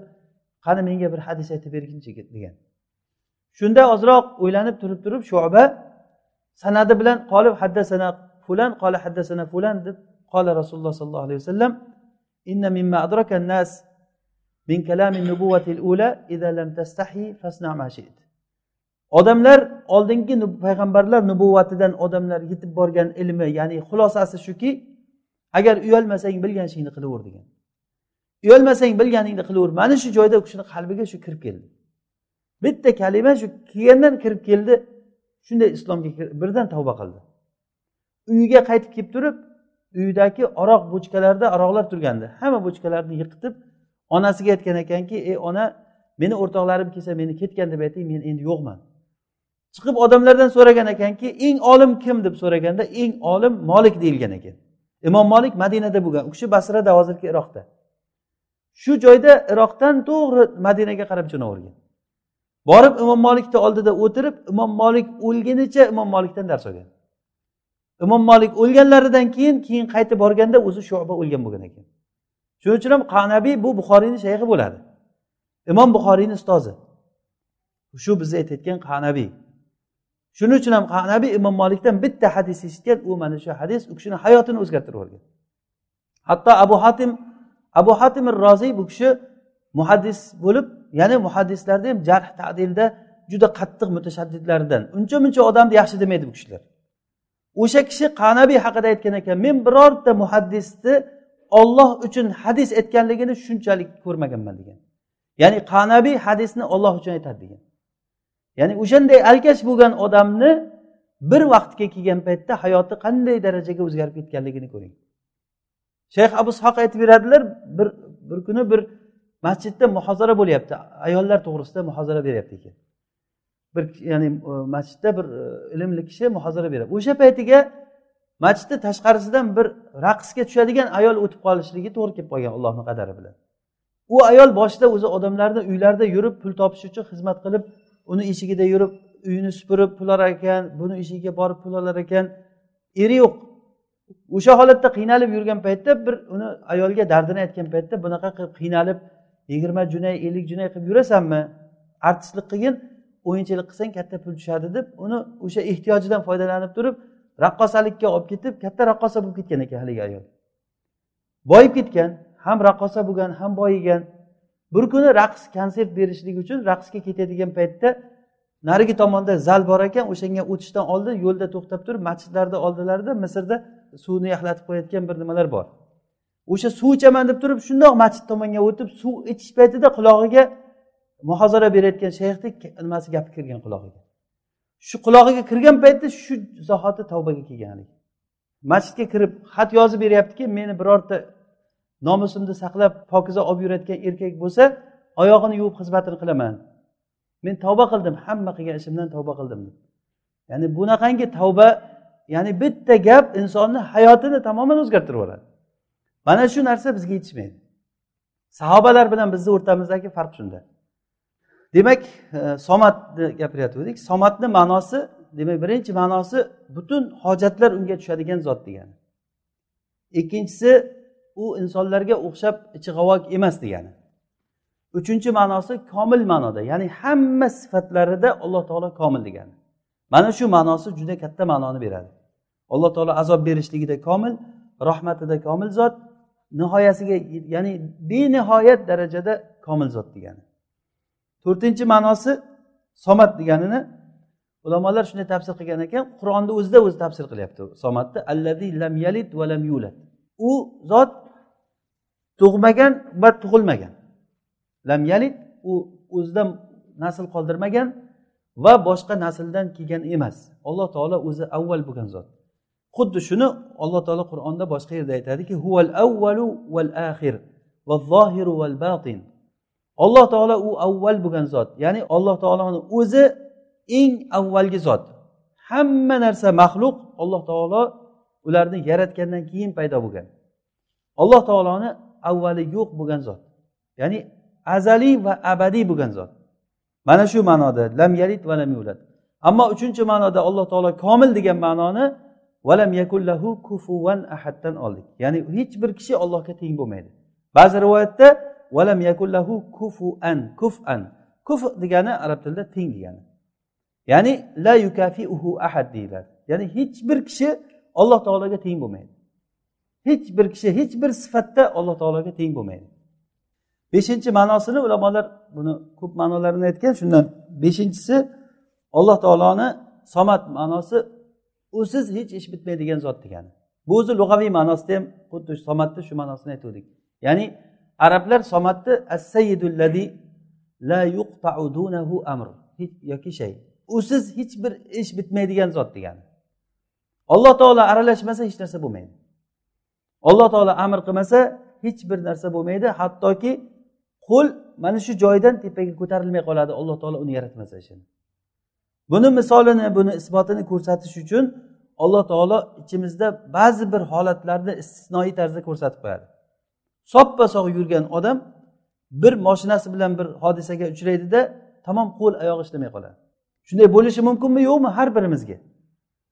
qani menga bir hadis aytib berginchi degan. Shunda ozroq o'ylanib turib turib shuba sanadi bilan qolib haddasana fulan qola haddasana fulan deb qola rasululloh sollallohu alayhi vasallam inna mimma adraka nas min kalami nubuvatil ula idza lam tastahi fasna ma shi'it odamlar oldingi payg'ambarlar nubuvvatidan odamlar yetib borgan ilmi ya'ni xulosasi shuki agar uyalmasang bilgan ishingni qilaver degan. Uyalmasang bilganingni qilaver mana shu joyda u kishini qalbiga shu kirib keldi. Bitta kalima shu kelgandan kirib keldi. Shunday islomga birdan tavba qildi. Uyiga qaytib kelib turib uyidagi aroq bochkalarida aroqlar turgandi. Hamma bochkalarni yiqitib onasiga aytgan ekanki ey ona meni o'rtoqlarim kelsa meni ketgan deb ayting men endi yo'qman. Chiqib odamlardan so'ragan ekanki eng olim kim? deb so'raganda eng olim molik deyilgan ekan. Imom molik madinada bo'lgan u kishi basrada hozirgi iroqda. Shu joyda iroqdan to'g'ri madinaga qarab jo'navergan borib imom molikni oldida o'tirib imom molik o'lgunicha imom molikdan dars olgan. Imom molik o'lganlaridan keyin keyin qaytib borganda o'zi shuba o'lgan bo'lgan ekan. Shuning uchun ham qanabiy bu buxoriyni shayxi bo'ladi. Imom buxoriyni ustozi. Shu bizni aytayotgan qanabiy shuning uchun ham qanabiy imom molikdan bitta hadis eshitgan u mana shu hadis u kishini hayotini o'zgartirib yuborgan. Hatto abu hatim abu hatim roziy bu kishi muhaddis bo'lib ya'ni muhaddislarda ham jarh tadilda juda qattiq mutashaddidlardan uncha muncha odamni yaxshi demaydi bu kishilar. O'sha kishi qanabiy haqida aytgan ekan men birorta muhaddisni olloh uchun hadis aytganligini shunchalik ko'rmaganman degan. Ya'ni qanabiy hadisni olloh uchun aytadi degan. Ya'ni o'shanday alkash bo'lgan odamni bir vaqtga kelgan paytda hayoti qanday darajaga o'zgarib ketganligini ko'ring. Shayx abu ishoq aytib beradilar bir bir kuni bir masjidda muhozara bo'lyapti. Ayollar to'g'risida muhozara beryapti ekan. Bir ya'ni e, masjidda bir e, ilmli kishi muhozara beradi. O'sha paytiga masjidni tashqarisidan bir raqsga tushadigan ayol o'tib qolishligi to'g'ri kelib qolgan allohni qadari bilan. U ayol boshida o'zi odamlarni uylarida yurib pul topish uchun xizmat qilib uni eshigida yurib uyini supurib pul olar ekan buni eshigiga borib pul olar ekan eri yo'q. O'sha holatda qiynalib yurgan paytda bir uni ayolga dardini aytgan paytda bunaqa qilib qiynalib yigirma junay ellik junay qilib yurasanmi artistlik qilgin o'yinchilik qilsang katta pul tushadi deb uni o'sha ehtiyojidan foydalanib turib raqqosalikka olib ketib katta raqqosa bo'lib ketgan ekan haligi ayol. Boyib ketgan ham raqqosa bo'lgan ham boyigan. Bir kuni raqs konsert berishlik uchun raqsga ketadigan paytda narigi tomonda zal bor ekan o'shanga o'tishdan oldin yo'lda to'xtab turib masjidlarni oldilarida misrda suvni yaxlatib qo'yayotgan bir nimalar bor. O'sha suv ichaman deb turib shundoq masjid tomonga o'tib suv ichish paytida qulog'iga muhozara berayotgan shayxni nimasi gapi kirgan qulog'iga? Shu qulog'iga kirgan paytda shu zahoti tavbaga kelgan masjidga kirib xat yozib beryaptiki meni birorta nomusimni saqlab pokiza olib yurayotgan erkak bo'lsa oyog'ini yuvib xizmatini qilaman. Men tavba qildim hamma qilgan ishimdan tavba qildim deb. Ya'ni bunaqangi tavba ya'ni bitta gap insonni hayotini tamoman o'zgartirib yuboradi. Mana shu narsa bizga yetishmaydi. Sahobalar bilan bizni o'rtamizdagi farq shunda. Demak e, somatni gapiryotgandik somatni ma'nosi demak birinchi ma'nosi butun hojatlar unga tushadigan zot degani. Ikkinchisi u insonlarga o'xshab ichi g'avok emas degani. Uchinchi ma'nosi komil ma'noda ya'ni hamma sifatlarida alloh taolo komil degani. Mana shu ma'nosi juda katta ma'noni beradi. Alloh taolo azob berishligida komil rahmatida komil zot nihoyasiga ya'ni benihoyat darajada komil zot degani. To'rtinchi ma'nosi somat deganini ulamolar shunday tafsir qilgan ekan qur'onni o'zida o'zi tafsir qilyapti somatni allazi lam yalid va lam yulad u zot tug'magan va tug'ilmagan. Lam yalid u o'zidan nasl qoldirmagan va boshqa nasldan kelgan emas. Alloh taolo o'zi avval bo'lgan zot. Xuddi shuni alloh taolo qur'onda boshqa yerda aytadiki huval avvalu val axir va zohiru val batin alloh taolo u avval bo'lgan zot. Ya'ni alloh taoloni o'zi eng avvalgi zot. Hamma narsa maxluq alloh taolo ularni yaratgandan keyin paydo bo'lgan. Alloh taoloni avvali yo'q bo'lgan zot. Ya'ni azaliy va abadiy bo'lgan zot. Mana shu ma'noda lam yalid va lam yulad. Ammo uchinchi ma'noda alloh taolo komil degan ma'noni valam yakullahu kufuvan ahaddan oldik. Ya'ni hech bir kishi allohga teng bo'lmaydi. Ba'zi rivoyatda valam yakullahu kufuan kufan. Kuf degani arab tilida teng degani. Ya'ni la yukafiuhu ahad deyiladi. Ya'ni hech bir kishi alloh taologa teng bo'lmaydi. Hech bir kishi hech bir sifatda alloh taologa teng bo'lmaydi. Beshinchi ma'nosini ulamolar buni ko'p ma'nolarini aytgan shundan beshinchisi alloh taoloni somat ma'nosi usiz hech ish bitmaydigan zot degani. Bu o'zi lug'aviy ma'nosida ham xuddi somatni shu ma'nosini aytgandik ya'ni arablar somatni as la yuqtau dunahu amr yoki shay. Usiz hech bir ish bitmaydigan zot degani. Alloh taolo aralashmasa hech narsa bo'lmaydi. Alloh taolo amr qilmasa hech bir narsa bo'lmaydi. Hattoki qo'l mana shu joyidan tepaga ko'tarilmay qoladi. Alloh taolo uni yaratmasa ishini buni misolini buni isbotini ko'rsatish uchun alloh taolo ichimizda ba'zi bir holatlarni istisnoiy tarzda ko'rsatib qo'yadi. Soppa sog' yurgan odam bir moshinasi bilan bir hodisaga uchraydida tamom qo'l oyog'i ishlamay qoladi. Shunday bo'lishi mumkinmi? Yo'qmi? Har birimizga.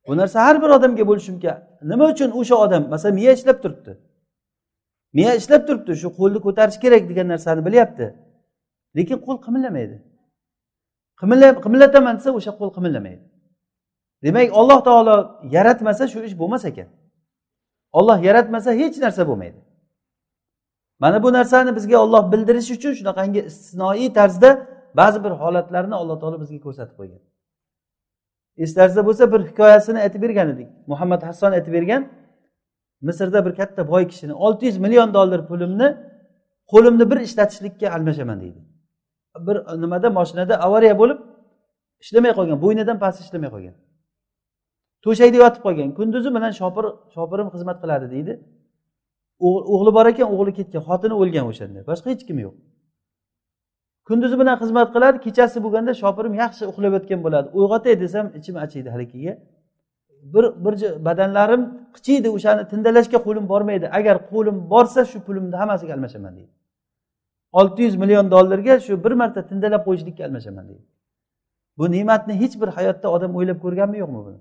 Bu narsa har bir odamga bo'lishi mumkin. Nima uchun o'sha odam masalan miya ishlab turibdi? Miya ishlab turibdi shu qo'lni ko'tarish kerak degan narsani bilyapti. Lekin qo'l qimillamaydi qimillataman desa o'sha qo'l qimillamaydi demak alloh taolo yaratmasa shu ish bo'lmas ekan. Olloh yaratmasa hech narsa bo'lmaydi. Mana bu narsani bizga olloh bildirish uchun shunaqangi istisnoiy tarzda ba'zi bir holatlarni alloh taolo bizga ko'rsatib qo'ygan. Eslaringizda bo'lsa bir hikoyasini aytib bergan edik. Muhammad hasson aytib bergan misrda bir katta boy kishini olti yuz million dollar pulimni qo'limni bir ishlatishlikka almashaman deydi. Bir nimada moshinada avariya bo'lib ishlamay qolgan bo'ynidan pasti ishlamay qolgan. To'shakda yotib qolgan kunduzi bilan shopir shopirim xizmat qiladi deydi. O'g'li bor ekan o'g'li ketgan xotini o'lgan o'shanda boshqa hech kim yo'q. Kunduzi bilan xizmat qiladi kechasi bo'lganda shopirim yaxshi uxlab yotgan bo'ladi. Uyg'otay desam ichim achiydi haligiga bir bir badanlarim qichiydi o'shani tindalashga qo'lim bormaydi. Agar qo'lim borsa shu pulimni hammasiga almashaman deydi. Olti yuz million dollarga shu bir marta tindalab qo'yishlikka almashaman deydi. Bu ne'matni hech bir hayotda odam o'ylab ko'rganmi yo'qmi buni?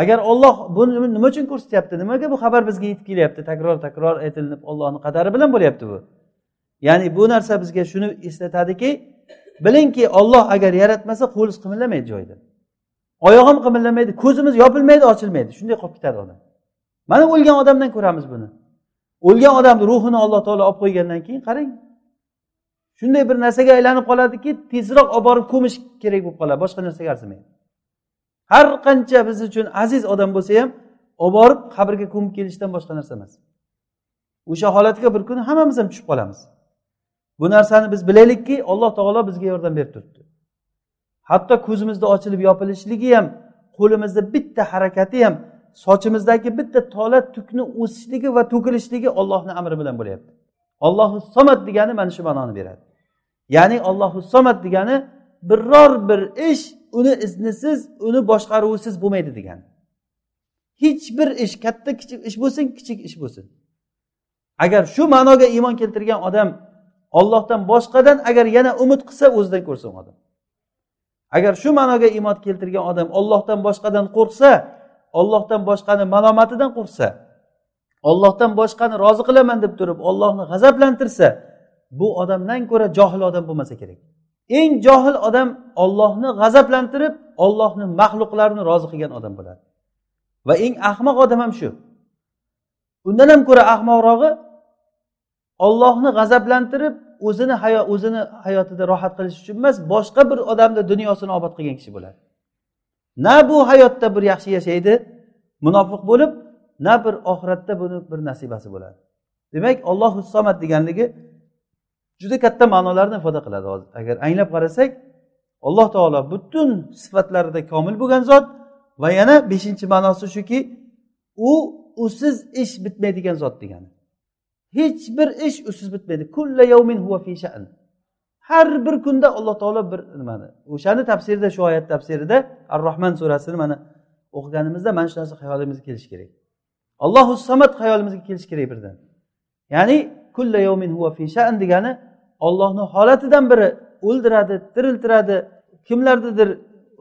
Agar olloh buni nima uchun ko'rsatyapti? Nimaga bu xabar bizga yetib kelyapti? Takror takror aytilinib ollohni qadari bilan bo'lyapti bu. Ya'ni bu narsa bizga shuni eslatadiki bilingki olloh agar yaratmasa qo'liz qimillamaydi joyida oyog'im qimillamaydi ko'zimiz yopilmaydi ochilmaydi. Shunday qolib ketadi odam. Mana o'lgan odamdan ko'ramiz buni. O'lgan odamni ruhini alloh taolo olib qo'ygandan keyin qarang. Shunday bir narsaga aylanib qoladiki tezroq olib borib ko'mish kerak bo'lib qoladi boshqa narsaga arzimaydi. Har qancha biz uchun aziz odam bo'lsa ham olib borib qabrga ko'mib kelishdan boshqa narsa emas. O'sha holatga bir kuni hammamiz ham tushib qolamiz. Bu narsani biz bilaylikki alloh taolo bizga yordam berib turibdi. Hatto ko'zimizni ochilib yopilishligi ham qo'limizni bitta harakati ham sochimizdagi bitta tola tukni o'sishligi va to'kilishligi ollohni amri bilan bo'lyapti. Ollohu somat degani mana shu ma'noni beradi. Ya'ni ollohu somat degani biror bir ish uni iznisiz uni boshqaruvisiz bo'lmaydi degan. Hech bir ish katta kichik ish bo'lsin kichik ish bo'lsin. Agar shu ma'noga iymon keltirgan odam ollohdan boshqadan agar yana umid qilsa o'zidan ko'rsin odam. Agar shu ma'noga iymon keltirgan odam ollohdan boshqadan qo'rqsa ollohdan boshqani malomatidan qo'rqsa ollohdan boshqani rozi qilaman deb turib ollohni g'azablantirsa bu odamdan ko'ra johil odam bo'lmasa kerak. Eng johil odam ollohni g'azablantirib ollohni maxluqlarini rozi qilgan odam bo'ladi. Va eng ahmoq odam ham shu. Undan ham ko'ra ahmoqrog'i ollohni g'azablantirib o'zini hayo o'zini hayotida rohat qilish uchun emas boshqa bir odamni dunyosini obod qilgan kishi bo'ladi. Na bu hayotda bir yaxshi yashaydi munofiq bo'lib na bir oxiratda buni bir nasibasi bo'ladi. Demak ollohu somad deganligi juda katta ma'nolarni ifoda qiladi hozir. Agar anglab qarasak alloh taolo butun sifatlarida komil bo'lgan zot va yana beshinchi ma'nosi shuki u usiz ish bitmaydigan zot degani. Hech bir ish usiz bitmaydi. Kulla yawmin huva fi sha'n. Har bir kunda alloh taolo bir nimani o'shani tafsirida shu oyat tafsirida ar rohman surasini mana o'qiganimizda mana shu narsa hayolimizga kelishi kerak. Allohu samad hayolimizga kelishi kerak birdan. Ya'ni kulla yawmin huva fi sha'n degani ollohni holatidan biri o'ldiradi tiriltiradi. Kimlarnidir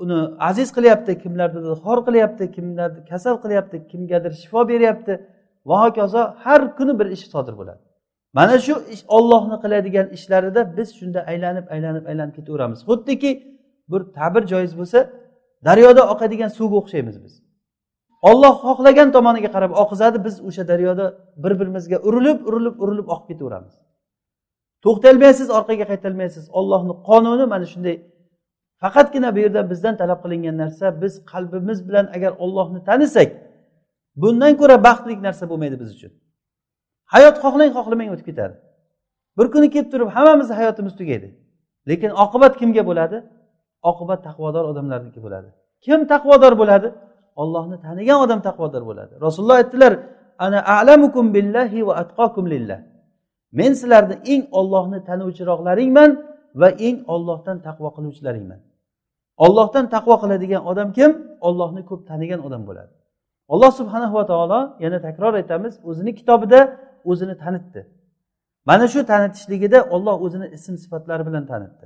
uni aziz qilyapti kimlarnidir xor qilyapti kimlarni kasal qilyapti kimgadir shifo beryapti. Va hokazo har kuni bir ish sodir bo'ladi. Mana shu ish ollohni qiladigan ishlarida biz shunda aylanib aylanib aylanib ketaveramiz. Xuddiki bir ta'bir joiz bo'lsa daryoda oqadigan suvga o'xshaymiz biz. Olloh xohlagan tomoniga qarab oqizadi biz o'sha daryoda bir birimizga urilib urilib urilib oqib ketaveramiz. To'xtalmaysiz orqaga qaytolmaysiz ollohni qonuni mana shunday. Faqatgina bu yerda bizdan talab qilingan narsa biz qalbimiz bilan agar ollohni tanisak bundan ko'ra baxtli narsa bo'lmaydi biz uchun. Hayot xohlang xohlamang o'tib ketadi. Bir kuni kelib turib hammamizni hayotimiz tugaydi. Lekin oqibat kimga bo'ladi? Oqibat taqvodor odamlarniki bo'ladi. Kim taqvodor bo'ladi? Ollohni tanigan odam taqvodor bo'ladi. Rasululloh aytdilar ana a'lamukum billahi va atqokum lillah. Men sizlarni eng ollohni tanuvchiroqlaringman va eng ollohdan taqvo qiluvchilaringman. Ollohdan taqvo qiladigan odam kim? Ollohni ko'p tanigan odam bo'ladi. Alloh subhanahu va taolo yana takror aytamiz o'zini kitobida o'zini tanitdi. Mana shu tanitishligida olloh o'zini ism sifatlari bilan tanitdi.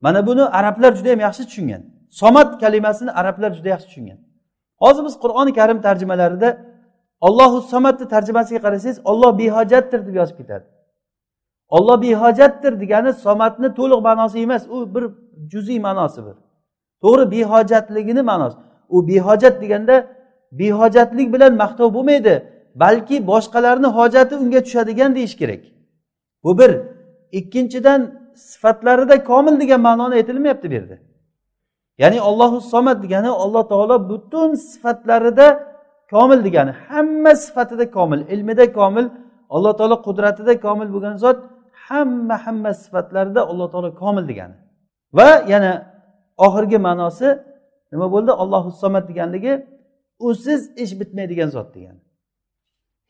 Mana buni arablar juda yam yaxshi tushungan. Somat kalimasini arablar juda yaxshi tushungan. Hozir biz qur'oni karim tarjimalarida ollohu somatni tarjimasiga qarasangiz olloh behojatdir deb yozib ketadi. Olloh behojatdir degani somatni to'liq ma'nosi emas. U bir juziy ma'nosi bir. To'g'ri behojatligini ma'nosi. U behojat deganda behojatlik bilan maqtov bo'lmaydi balki boshqalarni hojati unga tushadigan deyish kerak. Bu bir. Ikkinchidan sifatlarida komil degan ma'noni aytilmayapti bu yerda. Ya'ni ollohu somat degani alloh taolo butun sifatlarida komil degani hamma sifatida komil ilmida komil alloh taolo qudratida komil bo'lgan zot hamma hamma sifatlarda alloh taolo komil degani. Va yana oxirgi ma'nosi nima bo'ldi? Ollohu somad deganligi usiz ish bitmaydigan zot degani.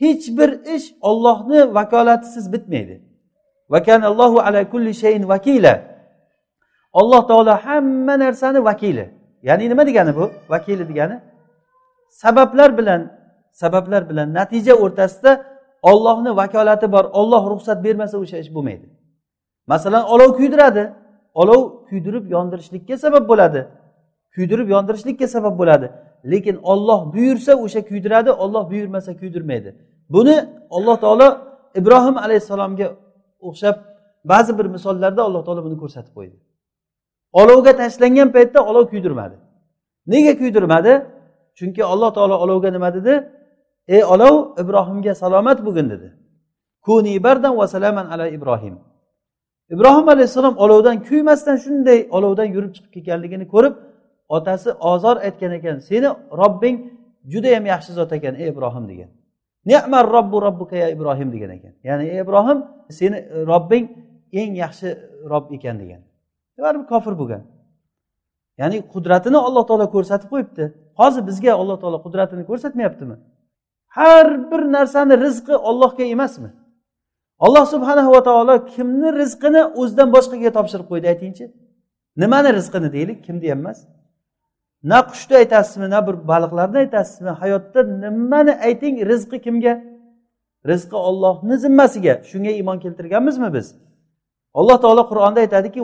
Hech bir ish ollohni vakolatisiz bitmaydi. Allohu ala kulli shayin vakila. Alloh taolo hamma narsani vakili. Ya'ni nima degani bu? Vakili degani? Sabablar bilan sabablar bilan natija o'rtasida ollohni vakolati bor olloh ruxsat bermasa o'sha ish bo'lmaydi. Masalan olov kuydiradi. Olov kuydirib yondirishlikka sabab bo'ladi. Kuydirib yondirishlikka sabab bo'ladi. Lekin olloh buyursa o'sha kuydiradi olloh buyurmasa kuydirmaydi. Buni alloh taolo ibrohim alayhissalomga o'xshab ba'zi bir misollarda alloh taolo buni ko'rsatib qo'ydi. Olovga tashlangan paytda olov kuydirmadi. Nega kuydirmadi? Chunki alloh taolo olovga nima dedi? Ey olov ibrohimga salomat bo'lgin dedi. Kuni bardan va salaman ala ibrohim. Ibrohim alayhissalom olovdan kuymasdan shunday olovdan yurib chiqib ketganligini ko'rib otasi ozor aytgan ekan seni robbing judayam yaxshi zot ekan ey ibrohim degan. Nemar robbu robbuka ya ibrohim degan ekan. Ya'ni ey ibrohim seni robbing eng yaxshi rob ekan degan. Baribir kofir bo'lgan. Ya'ni qudratini alloh taolo ko'rsatib qo'yibdi. Hozir bizga alloh taolo qudratini ko'rsatmayaptimi? Har bir narsani rizqi ollohga emasmi? Alloh subhanahu va taolo kimni rizqini o'zidan boshqaga topshirib qo'ydi aytingchi. Nimani rizqini deylik? Kimni ham emas. Na qushni aytasizmi na bir baliqlarni aytasizmi? Hayotda nimani ayting rizqi kimga? Rizqi ollohni zimmasiga. Shunga iymon keltirganmizmi biz? Alloh taolo qur'onda aytadiki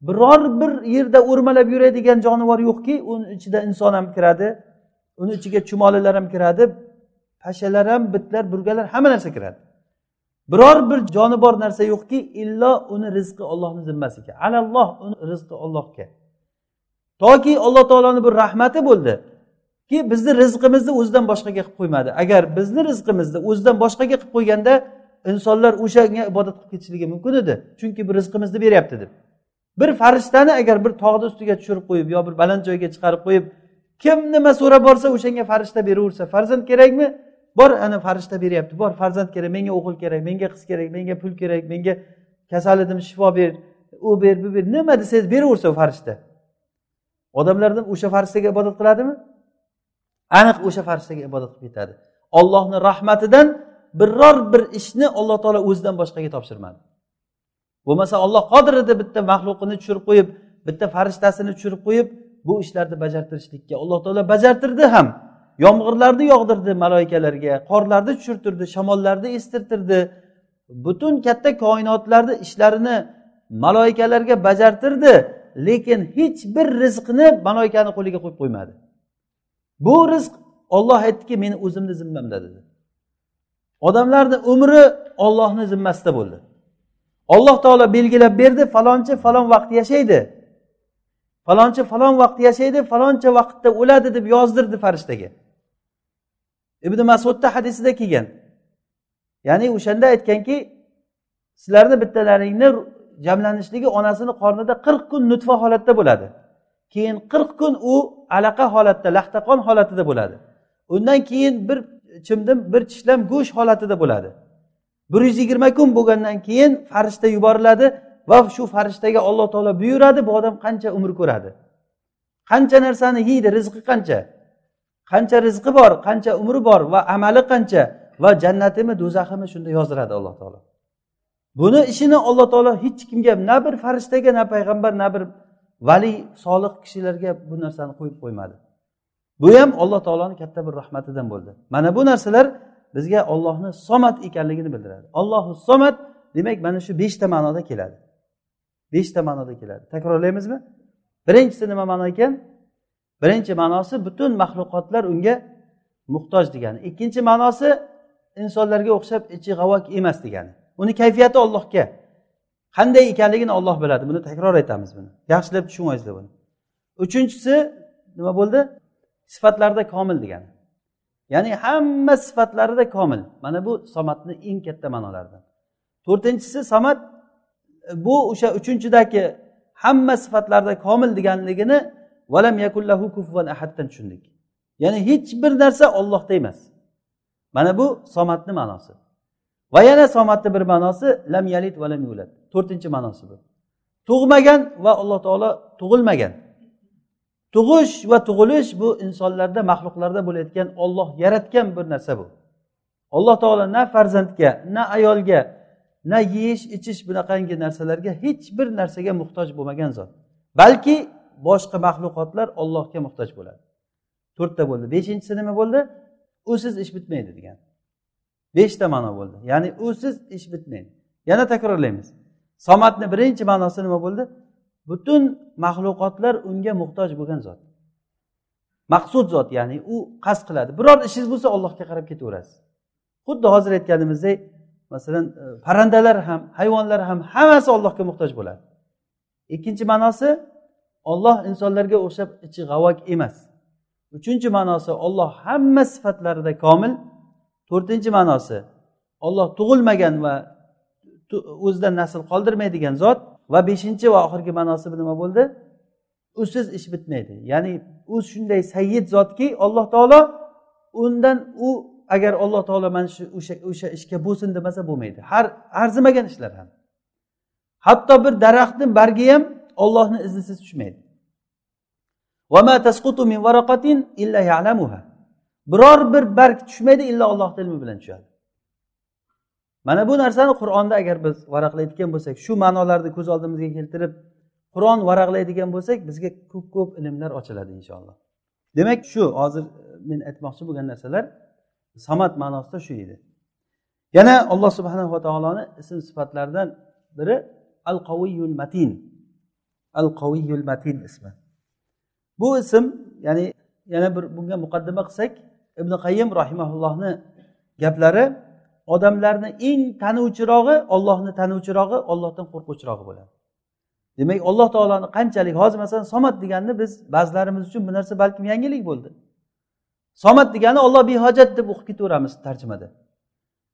biror bir yerda o'rmalab yuradigan jonivor yo'qki uni ichida inson ham kiradi uni ichiga chumolilar ham kiradi pashalar ham bitlar burgalar hamma narsa kiradi. Biror bir joni bor narsa yo'qki illo uni rizqi ollohni zimmasiga alalloh uni rizqi ollohga toki alloh taoloni bir rahmati bo'ldi ki bizni rizqimizni o'zidan boshqaga qilib qo'ymadi. Agar bizni rizqimizni o'zidan boshqaga qilib qo'yganda insonlar o'shanga ibodat qilib ketishligi mumkin edi. Chunki bu rizqimizni beryapti deb. Bir farishtani agar bir tog'ni ustiga tushirib qo'yib yo bir baland joyga chiqarib qo'yib kim nima so'rab borsa o'shanga farishta beraversa farzand kerakmi? Bor ana farishta beryapti. Bor farzand kerak menga o'g'il kerak menga qiz kerak menga pul kerak menga kasal edim shifo ber u ber bu ber. Nima desangiz beraversa u farishta. Odamlardan o'sha farishtaga ibodat qiladimi? Aniq o'sha farishtaga ibodat qilib ketadi ollohni rahmatidan biror bir ishni alloh taolo o'zidan boshqaga topshirmadi. Bo'lmasa olloh qodir edi bitta maxluqini tushirib qo'yib bitta farishtasini tushirib qo'yib bu ishlarni bajartirishlikka alloh taolo bajartirdi ham. Yomg'irlarni yog'dirdi maloikalarga qorlarni tushirtirdi shamollarni estirtirdi. Butun katta koinotlarni ishlarini maloikalarga bajartirdi lekin hech bir rizqni maloikani qo'liga qo'yib qo'ymadi. Bu rizq olloh aytdiki meni o'zimni zimmamda dedi. Odamlarni umri ollohni zimmasida bo'ldi. Alloh taolo belgilab berdi falonchi falon vaqt yashaydi. Falonchi falon vaqt yashaydi faloncha vaqtda o'ladi deb yozdirdi farishtaga. Ibn masudda hadisida kelgan. Ya'ni o'shanda aytganki sizlarni bittalaringni jamlanishligi onasini qornida qirq kun nutfa holatda bo'ladi. Keyin qirq kun u alaqa holatda laxtaqon holatida bo'ladi. Undan keyin bir chimdim bir tishlam go'sht holatida bo'ladi. Bir yuz yigirma kun bo'lgandan keyin farishta yuboriladi va shu farishtaga alloh taolo buyuradi bu odam qancha umr ko'radi? Qancha narsani yeydi rizqi qancha? Qancha rizqi bor qancha umri bor va amali qancha? Va jannatimi do'zaximi shunda yozdiradi alloh taolo. Buni ishini alloh taolo hech kimga na bir farishtaga na payg'ambar na bir vali solih kishilarga bu narsani qo'yib qo'ymadi. Bu ham alloh taoloni katta bir rahmatidan bo'ldi. Mana bu narsalar bizga ollohni somat ekanligini bildiradi. Ollohu somat demak mana shu beshta ma'noda keladi. Beshta ma'noda keladi. Takrorlaymizmi? Birinchisi nima ma'no ekan? Birinchi ma'nosi butun maxluqotlar unga muhtoj degani. Ikkinchi ma'nosi insonlarga o'xshab ichi g'avok emas degani. Uni kayfiyati ollohga qanday ekanligini olloh biladi. Buni takror aytamiz buni. Yaxshilab tushuningizlar buni. Uchinchisi nima bo'ldi? Sifatlarda komil degani. Ya'ni hamma sifatlarida komil. Mana bu somatni eng katta ma'nolaridan to'rtinchisi somat e, bu o'sha uchinchidagi hamma sifatlarda komil deganligini valam yakullahu kufvan ahaddan tushundik. Ya'ni hech bir narsa ollohda emas. Mana bu somatni ma'nosi. Va yana somatni bir ma'nosi lam yalid va lam yulad. To'rtinchi ma'nosi bu. Tug'magan va alloh taolo tug'ilmagan. Tug'ish va tug'ilish bu insonlarda maxluqlarda bo'layotgan olloh yaratgan bir narsa bu. Alloh taolo na farzandga na ayolga na yeyish ichish bunaqangi narsalarga hech bir narsaga muhtoj bo'lmagan zot. Balki boshqa maxluqotlar ollohga muhtoj bo'ladi. To'rtta bo'ldi. Beshinchisi nima bo'ldi? Usiz ish bitmaydi degan. Beshta ma'no bo'ldi. Ya'ni usiz ish bitmaydi. Yana takrorlaymiz. Somatni birinchi ma'nosi nima bo'ldi? Butun maxluqotlar unga muhtoj bo'lgan zot. Maqsud zot ya'ni u qasd qiladi. Biror ishingiz bo'lsa ollohga qarab ketaverasiz. Xuddi hozir aytganimizdek masalan e, parrandalar ham hayvonlar ham hammasi ollohga muhtoj bo'ladi. Ikkinchi ma'nosi olloh insonlarga o'xshab ichi g'avok emas. Uchinchi ma'nosi olloh hamma sifatlarida komil. To'rtinchi ma'nosi olloh tug'ilmagan va o'zidan nasl qoldirmaydigan zot. Va beshinchi va oxirgi ma'nosi nima bo'ldi? Usiz ish bitmaydi. Ya'ni u shunday sayyid zotki alloh taolo undan u agar alloh taolo mana shu o'sha o'sha ishga bo'lsin demasa bo'lmaydi. Har arzimagan ishlar ham. Hatto bir daraxtni bargi ham ollohni iznisiz tushmaydi. Biror bir barg tushmaydi illo ollohni ilmi bilan tushadi. Mana bu narsani qur'onda agar biz varaqlaydigan bo'lsak shu ma'nolarni ko'z oldimizga keltirib qur'on varaqlaydigan bo'lsak bizga ko'p ko'p ilmlar ochiladi inshaalloh. Demak shu hozir e, men aytmoqchi bo'lgan narsalar samat ma'nosida shu edi. Yana alloh subhanava taoloni ism sifatlaridan biri al qaviyul matin. Al qaviyul matin ismi. Bu ism ya'ni yana bir bunga muqaddima qilsak ibn qayyim rahimaullohni gaplari odamlarni eng tanuvchirog'i ollohni tanuvchirog'i ollohdan qo'rquvchirog'i bo'ladi. Demak alloh taoloni qanchalik hozir masalan somat deganni biz ba'zilarimiz uchun bu narsa balkim yangilik bo'ldi. Somat degani olloh behojat deb o'qib ketaveramiz tarjimada.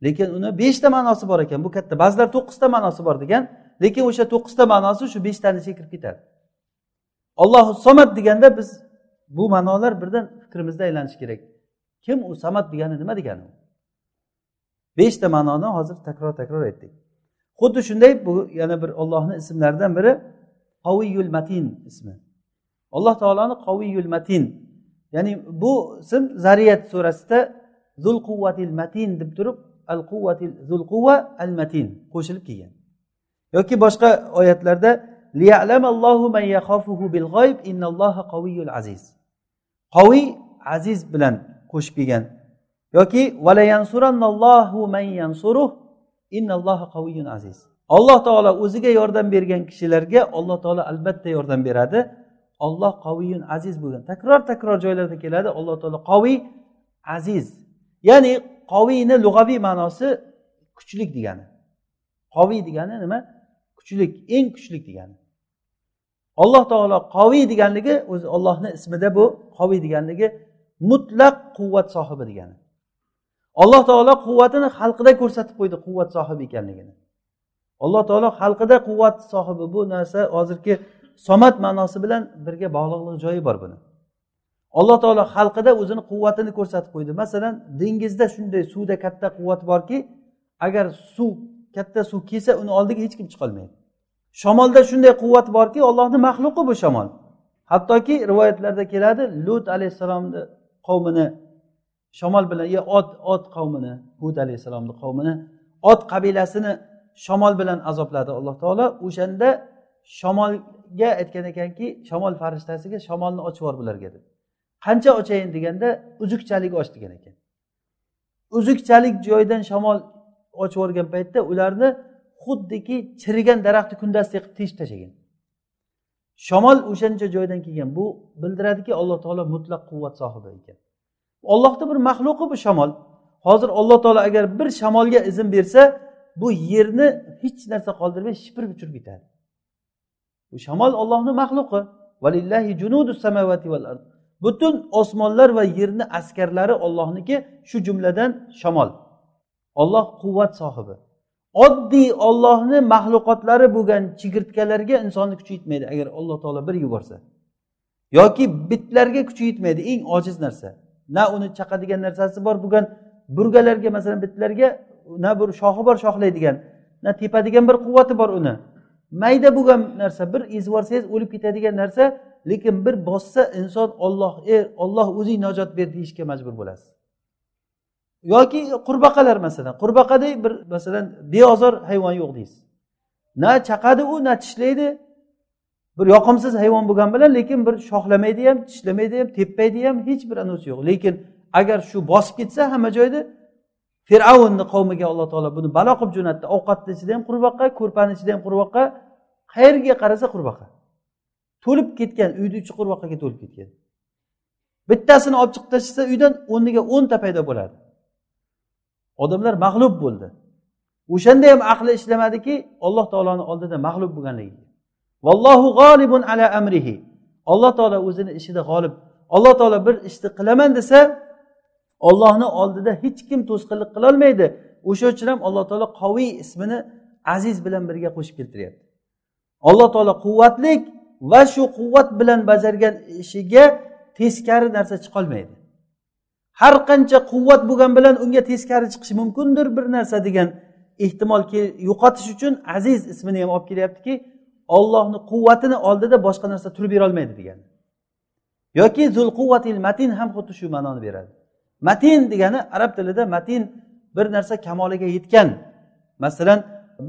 Lekin uni beshta ma'nosi bor ekan bu katta. Ba'zilar to'qqizta ma'nosi bor degan lekin o'sha to'qqizta ma'nosi shu beshtani ichiga kirib ketadi. Ollohu somat deganda biz bu ma'nolar birdan fikrimizda aylanishi kerak. Kim u samat degani nima degani? Beshta ma'noni hozir takror takror aytdik. Xuddi shunday bu yana bir ollohni ismlaridan biri qoviyul matin ismi. Alloh taoloni qoviyul matin. Ya'ni bu ism zariyat surasida zul quvvatil matin deb turib al quvvatil zul quvva al matin qo'shilib kelgan. Yoki boshqa oyatlarda aziz. Qoviy aziz bilan qo'shib kelgan yoki aziz. Alloh taolo o'ziga yordam bergan kishilarga alloh taolo albatta yordam beradi. Olloh qoviyun aziz bo'lgan. Takror takror joylarda keladi alloh taolo qoviy aziz. Ya'ni qoviyni lug'aviy ma'nosi kuchlik degani. Qoviy degani nima? Kuchlik eng kuchlik degani. Alloh taolo qoviy deganligi o'zi ollohni ismida bu qoviy deganligi mutlaq quvvat sohibi degani. Alloh taolo quvvatini xalqida ko'rsatib qo'ydi quvvat sohibi ekanligini. Alloh taolo xalqida quvvat sohibi bu narsa hozirgi somat ma'nosi bilan birga bog'liqlik joyi bor buni. Alloh taolo xalqida o'zini quvvatini ko'rsatib qo'ydi. Masalan dengizda shunday suvda katta quvvat borki agar suv katta suv kelsa uni oldiga hech kim chiqolmaydi. Shamolda shunday quvvat borki ollohni maxluqi bu shamol. Hattoki rivoyatlarda keladi lut alayhissalomni qavmini shamol bilan yo ot ot qavmini hud alayhissalomni qavmini ot qabilasini shamol bilan azobladi alloh taolo. O'shanda shamolga aytgan ekanki shamol farishtasiga shamolni ochib yubor bularga deb qancha ochayin deganda uzukchalik och degan ekan. Uzukchalik joydan shamol ochib yuborgan paytda ularni xuddiki chirigan daraxtni kundasidek qilib teshib tashlagan. Shamol o'shancha joydan kelgan. Bu bildiradiki alloh taolo mutlaq quvvat sohibi ekan. Ollohni bir maxluqi bu shamol. Hozir alloh taolo agar bir shamolga izn bersa bu yerni hech narsa qoldirmay shipirib uchirib ketadi bu shamol ollohni maxluqi. Butun osmonlar va yerni askarlari ollohniki shu jumladan shamol. Olloh quvvat sohibi. Oddiy ollohni maxluqotlari bo'lgan chigirtkalarga insonni kuchi yetmaydi agar alloh taolo bir yuborsa. Yoki bitlarga kuchi yetmaydi eng ojiz narsa. Na uni chaqadigan narsasi bor bo'lgan burgalarga masalan bitlarga na bir shoxi bor shoxlaydigan na tepadigan bir quvvati bor uni. Mayda bo'lgan narsa bir ezib yuborsangiz o'lib ketadigan narsa lekin bir bossa inson olloh e olloh o'zing najot ber deyishga majbur bo'lasiz. Yoki qurbaqalar masalan. Qurbaqadek bir masalan beozor hayvon yo'q deysiz. Na chaqadi u na tishlaydi bir yoqimsiz hayvon bo'lgani bilan lekin bir shoxlamaydi ham tishlamaydi ham tepmaydi ham hech bir anisi yo'q. Lekin agar shu bosib ketsa hamma joyda fir'avnni qavmiga alloh taolo buni balo qilib jo'natdi. Ovqatni ichida ham qurbaqa ko'rpani ichida ham qurbaqa qayerga qarasa qurbaqa. To'lib ketgan uyni ichi qurbaqaga to'lib ketgan. Bittasini olib chiqib tashlasa uydan o'rniga o'nta paydo bo'ladi. Odamlar mag'lub bo'ldi. O'shanda ham aqli ishlamadiki alloh taoloni oldida mag'lub bo'lganligiga vallohu g'olibun ala amrihi. Alloh taolo o'zini ishida g'olib alloh taolo bir ishni qilaman desa ollohni oldida hech kim to'sqinlik qilolmaydi o'sha uchun ham alloh taolo qoviy ismini aziz bilan birga qo'shib keltiryapti. Alloh taolo quvvatlik va shu quvvat bilan bajargan ishiga teskari narsa chiqolmaydi har qancha quvvat bo'lgan bilan unga teskari chiqishi mumkindir bir narsa degan ehtimol yo'qotish uchun aziz ismini ham olib kelyaptiki ollohni quvvatini oldida boshqa narsa turib berolmaydi degani yoki zul quvvatil matin ham xuddi shu ma'noni beradi. Matin degani arab tilida matin bir narsa kamoliga yetgan. Masalan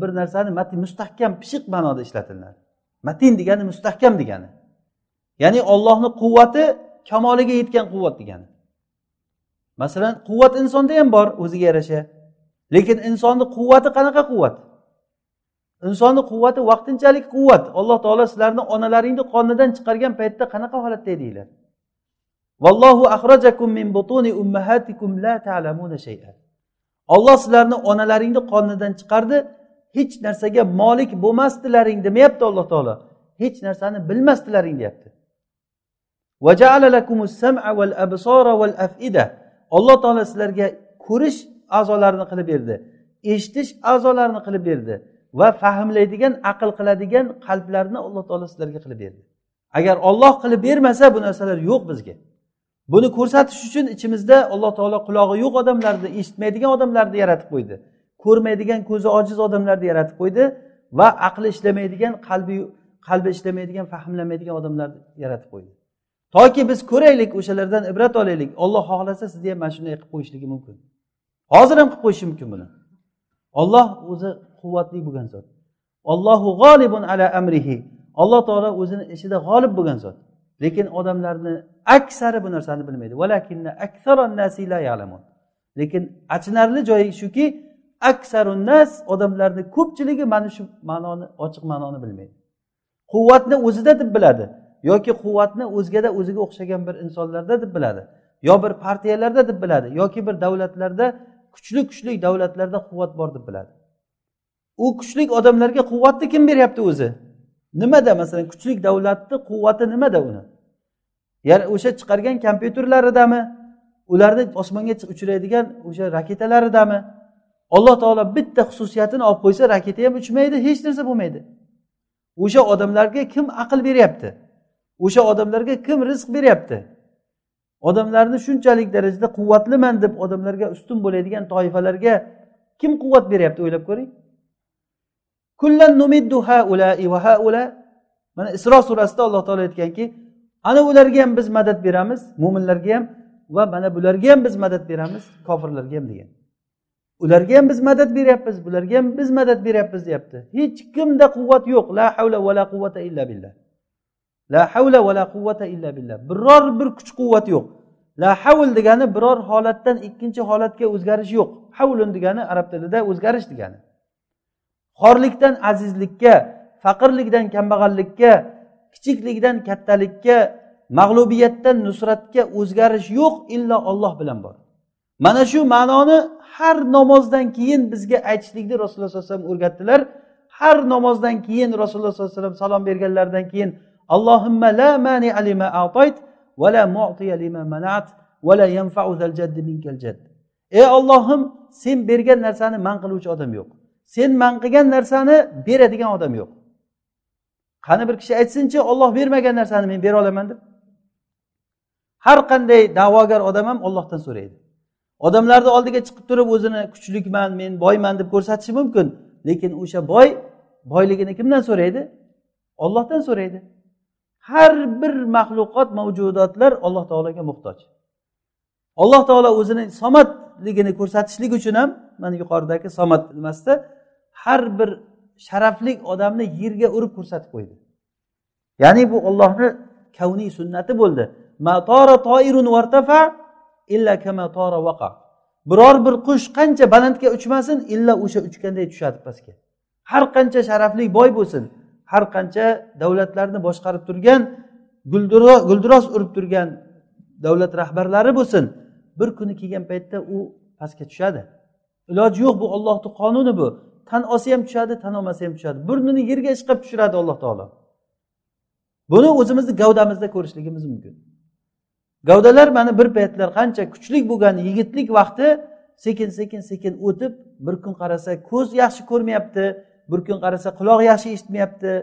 bir narsani matin mustahkam pishiq ma'noda ishlatiladi. Matin degani mustahkam degani. Ya'ni ollohni quvvati kamoliga yetgan quvvat degani. Masalan quvvat insonda ham bor o'ziga yarasha. Lekin insonni quvvati qanaqa quvvat? Insonni quvvati vaqtinchalik quvvat. Alloh taolo sizlarni onalaringni qonidan chiqargan paytda qanaqa holatda edinglar vallohu axrajakum min butuni ummahatikum la ta'lamuna shay'a. Olloh sizlarni onalaringni qonidan chiqardi. Hech narsaga molik bo'lmasdilaring demayapti alloh taolo. Hech narsani bilmasdilaring deyapti. Alloh taolo sizlarga ko'rish a'zolarini qilib berdi. Eshitish a'zolarini qilib berdi. Va fahmlaydigan aql qiladigan qalblarni alloh taolo sizlarga qilib berdi. Agar olloh qilib bermasa bu narsalar yo'q bizga. Buni ko'rsatish uchun ichimizda alloh taolo qulog'i yo'q odamlarni eshitmaydigan odamlarni yaratib qo'ydi. Ko'rmaydigan ko'zi ojiz odamlarni yaratib qo'ydi va aqli ishlamaydigan qalbi qalbi ishlamaydigan fahmlamaydigan odamlarni yaratib qo'ydi. Toki biz ko'raylik o'shalardan ibrat olaylik. Olloh xohlasa sizni ham mana shunday qilib qo'yishligi mumkin. Hozir ham qilib qo'yishi mumkin buni. Olloh o'zi quvvatli bo'lgan zot. Ollohu g'olibun ala amrihi. Alloh taolo o'zini ishida g'olib bo'lgan zot. Lekin odamlarni aksari bu narsani bilmaydi. Lekin achinarli joyi shuki aksarunnas odamlarni ko'pchiligi mana shu ma'noni ochiq ma'noni bilmaydi. Quvvatni o'zida deb biladi yoki quvvatni o'zgada o'ziga o'xshagan bir insonlarda deb biladi yo bir partiyalarda deb biladi yoki bir davlatlarda kuchli kuchli davlatlarda quvvat bor deb biladi. U kuchli odamlarga quvvatni kim beryapti o'zi? Nimada? Masalan kuchli davlatni quvvati nimada uni? Ya'ni o'sha chiqargan kompyuterlaridami? Ularni osmonga uchiradigan o'sha raketalaridami? Alloh taolo bitta xususiyatini olib qo'ysa raketa ham uchmaydi hech narsa bo'lmaydi. O'sha odamlarga kim aql beryapti? O'sha odamlarga kim rizq beryapti? Odamlarni shunchalik darajada quvvatliman deb odamlarga ustun bo'ladigan toifalarga kim quvvat beryapti o'ylab ko'ring. Mana isro surasida alloh taolo aytganki ana ularga ham biz madad beramiz mo'minlarga ham va mana bularga ham biz madad beramiz kofirlarga ham degan. Ularga ham biz madad beryapmiz bularga ham biz madad beryapmiz deyapti. Hech kimda quvvat yo'q. La havla va la quvvata illa billah. La havla va la quvvata illa billah. Biror bir kuch quvvat yo'q. La havl degani biror holatdan ikkinchi holatga o'zgarish yo'q. Havlun degani arab tilida o'zgarish degani. Xorlikdan azizlikka faqirlikdan kambag'allikka kichiklikdan kattalikka mag'lubiyatdan nusratga o'zgarish yo'q illo olloh bilan bor. Mana shu ma'noni har namozdan keyin bizga aytishlikni rasululloh sallallohu alayhi vasallam o'rgatdilar. Har namozdan keyin rasululloh sollallohu alayhi vasallam salom berganlaridan keyin allohimma la mani alima atoyt va la mu'tiya lima manat va la yanfa'u zal jaddi minkal jadd. Ey ollohim sen bergan narsani man qiluvchi odam yo'q. Sen man qilgan narsani beradigan odam yo'q. Qani bir kishi aytsinchi olloh bermagan narsani men bera olaman deb? Har qanday da'vogar odam ham ollohdan so'raydi. Odamlarni oldiga chiqib turib o'zini kuchlikman men boyman deb ko'rsatishi mumkin lekin o'sha boy boyligini kimdan so'raydi? Ollohdan so'raydi. Har bir maxluqot mavjudotlar alloh taologa muhtoj. Alloh taolo o'zini somatligini ko'rsatishlik uchun ham mana yuqoridagi somat nimasida har bir sharafli odamni yerga urib ko'rsatib qo'ydi. Ya'ni bu ollohni kavniy sunnati bo'ldi. Biror bir qush qancha balandga uchmasin illa o'sha uchganday tushadi pastga. Har qancha sharafli boy bo'lsin har qancha davlatlarni boshqarib turgan guldiroz urib turgan davlat rahbarlari bo'lsin bir kuni kelgan paytda u pastga tushadi. Iloji yo'q bu ollohni qonuni bu. Tan olsa ham tushadi tan olmasa ham tushadi. Burnini yerga ishqab tushiradi alloh taolo. Buni o'zimizni gavdamizda ko'rishligimiz mumkin. Gavdalar mana bir paytlar qancha kuchli bo'lgan yigitlik vaqti sekin sekin sekin o'tib bir kun qarasa ko'z yaxshi ko'rmayapti bir kun qarasa quloq yaxshi eshitmayapti.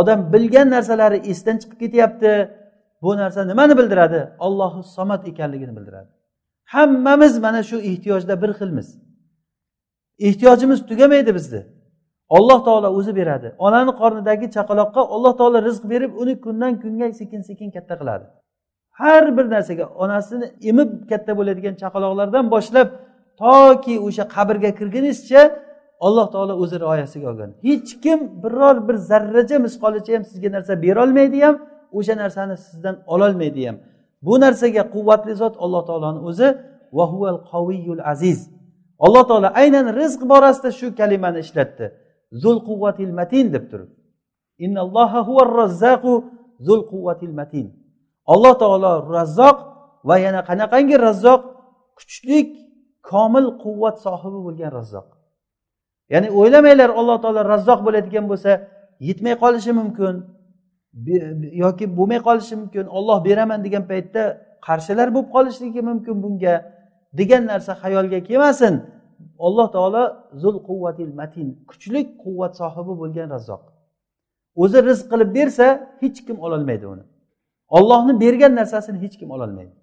Odam bilgan narsalari esdan chiqib ketyapti. Bu narsa nimani bildiradi? Ollohi somat ekanligini bildiradi. Hammamiz mana shu ehtiyojda bir xilmiz. Ehtiyojimiz tugamaydi bizni alloh taolo o'zi beradi. Onani qornidagi chaqaloqqa alloh taolo rizq berib uni kundan kunga sekin sekin katta qiladi. Har bir narsaga onasini emib katta bo'ladigan chaqaloqlardan boshlab toki o'sha qabrga kirgunizcha alloh taolo o'zi rioyasiga olgan. Hech kim biror bir zarracha misqolicha ham sizga narsa berolmaydi ham o'sha narsani sizdan ololmaydi ham. Bu narsaga quvvatli zot alloh taoloni o'zi vahuval qaviyul aziz. Alloh taolo aynan rizq borasida shu kalimani ishlatdi. Zul quvvatil matin deb turib zul quvvatil matin. Alloh taolo razzoq va yana qanaqangi razzoq kuchlik komil quvvat sohibi bo'lgan razzoq ya'ni o'ylamanglar alloh taolo razzoq bo'ladigan bo'lsa yetmay qolishi mumkin yoki bo'lmay qolishi mumkin olloh beraman degan paytda qarshilar bo'lib qolishligi mumkin bunga. Degan narsa xayolga kelmasin. Alloh taolo zul quvvatil matin kuchlik quvvat sohibi bo'lgan razzoq. O'zi rizq qilib bersa hech kim ololmaydi uni. Ollohni bergan narsasini hech kim ololmaydi.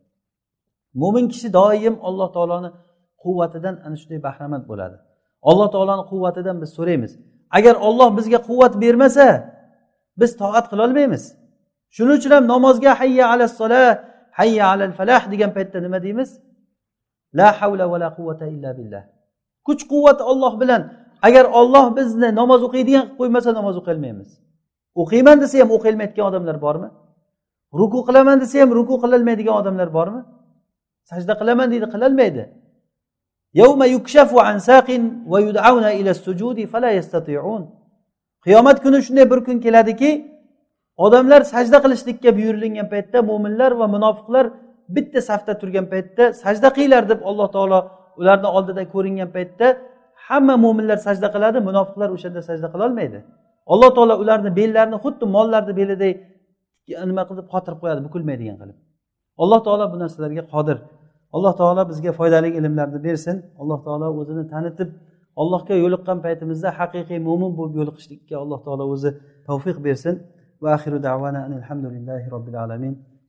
Mo'min kishi doim alloh taoloni quvvatidan ana shunday bahramand bo'ladi. Alloh taoloni quvvatidan biz so'raymiz agar olloh bizga quvvat bermasa biz toat qilolmaymiz shuning uchun ham namozga hayya ala sola hayya alal falah degan paytda nima deymiz? La havla va la quvvata illa billah. Kuch quvvat olloh bilan. Agar olloh bizni namoz o'qiydigan qilib qo'ymasa namoz o'qiolmaymiz o'qiyman desa ham o'qiyolmayotgan odamlar bormi? Ruku qilaman desa ham ruku qilolmaydigan odamlar bormi? Sajda qilaman deydi qilolmaydi. Qiyomat kuni shunday bir kun keladiki odamlar sajda qilishlikka buyurilgan paytda mo'minlar va munofiqlar bitta safda turgan paytda sajda qilinglar deb alloh taolo ularni oldida ko'ringan paytda hamma mo'minlar sajda qiladi munofiqlar o'shanda sajda qilolmaydi alloh taolo ularni bellarini xuddi mollarni beliday nima qilib qotirib qo'yadi bukilmaydigan qilib. Alloh taolo bu narsalarga qodir. Alloh taolo bizga foydali ilmlarni bersin. Alloh taolo o'zini tanitib allohga yo'liqqan paytimizda haqiqiy mo'min bo'lib yo'liqishlikka alloh taolo o'zi tavfiq bersin. Va axiru davana alhamdulillahi robbil alamin.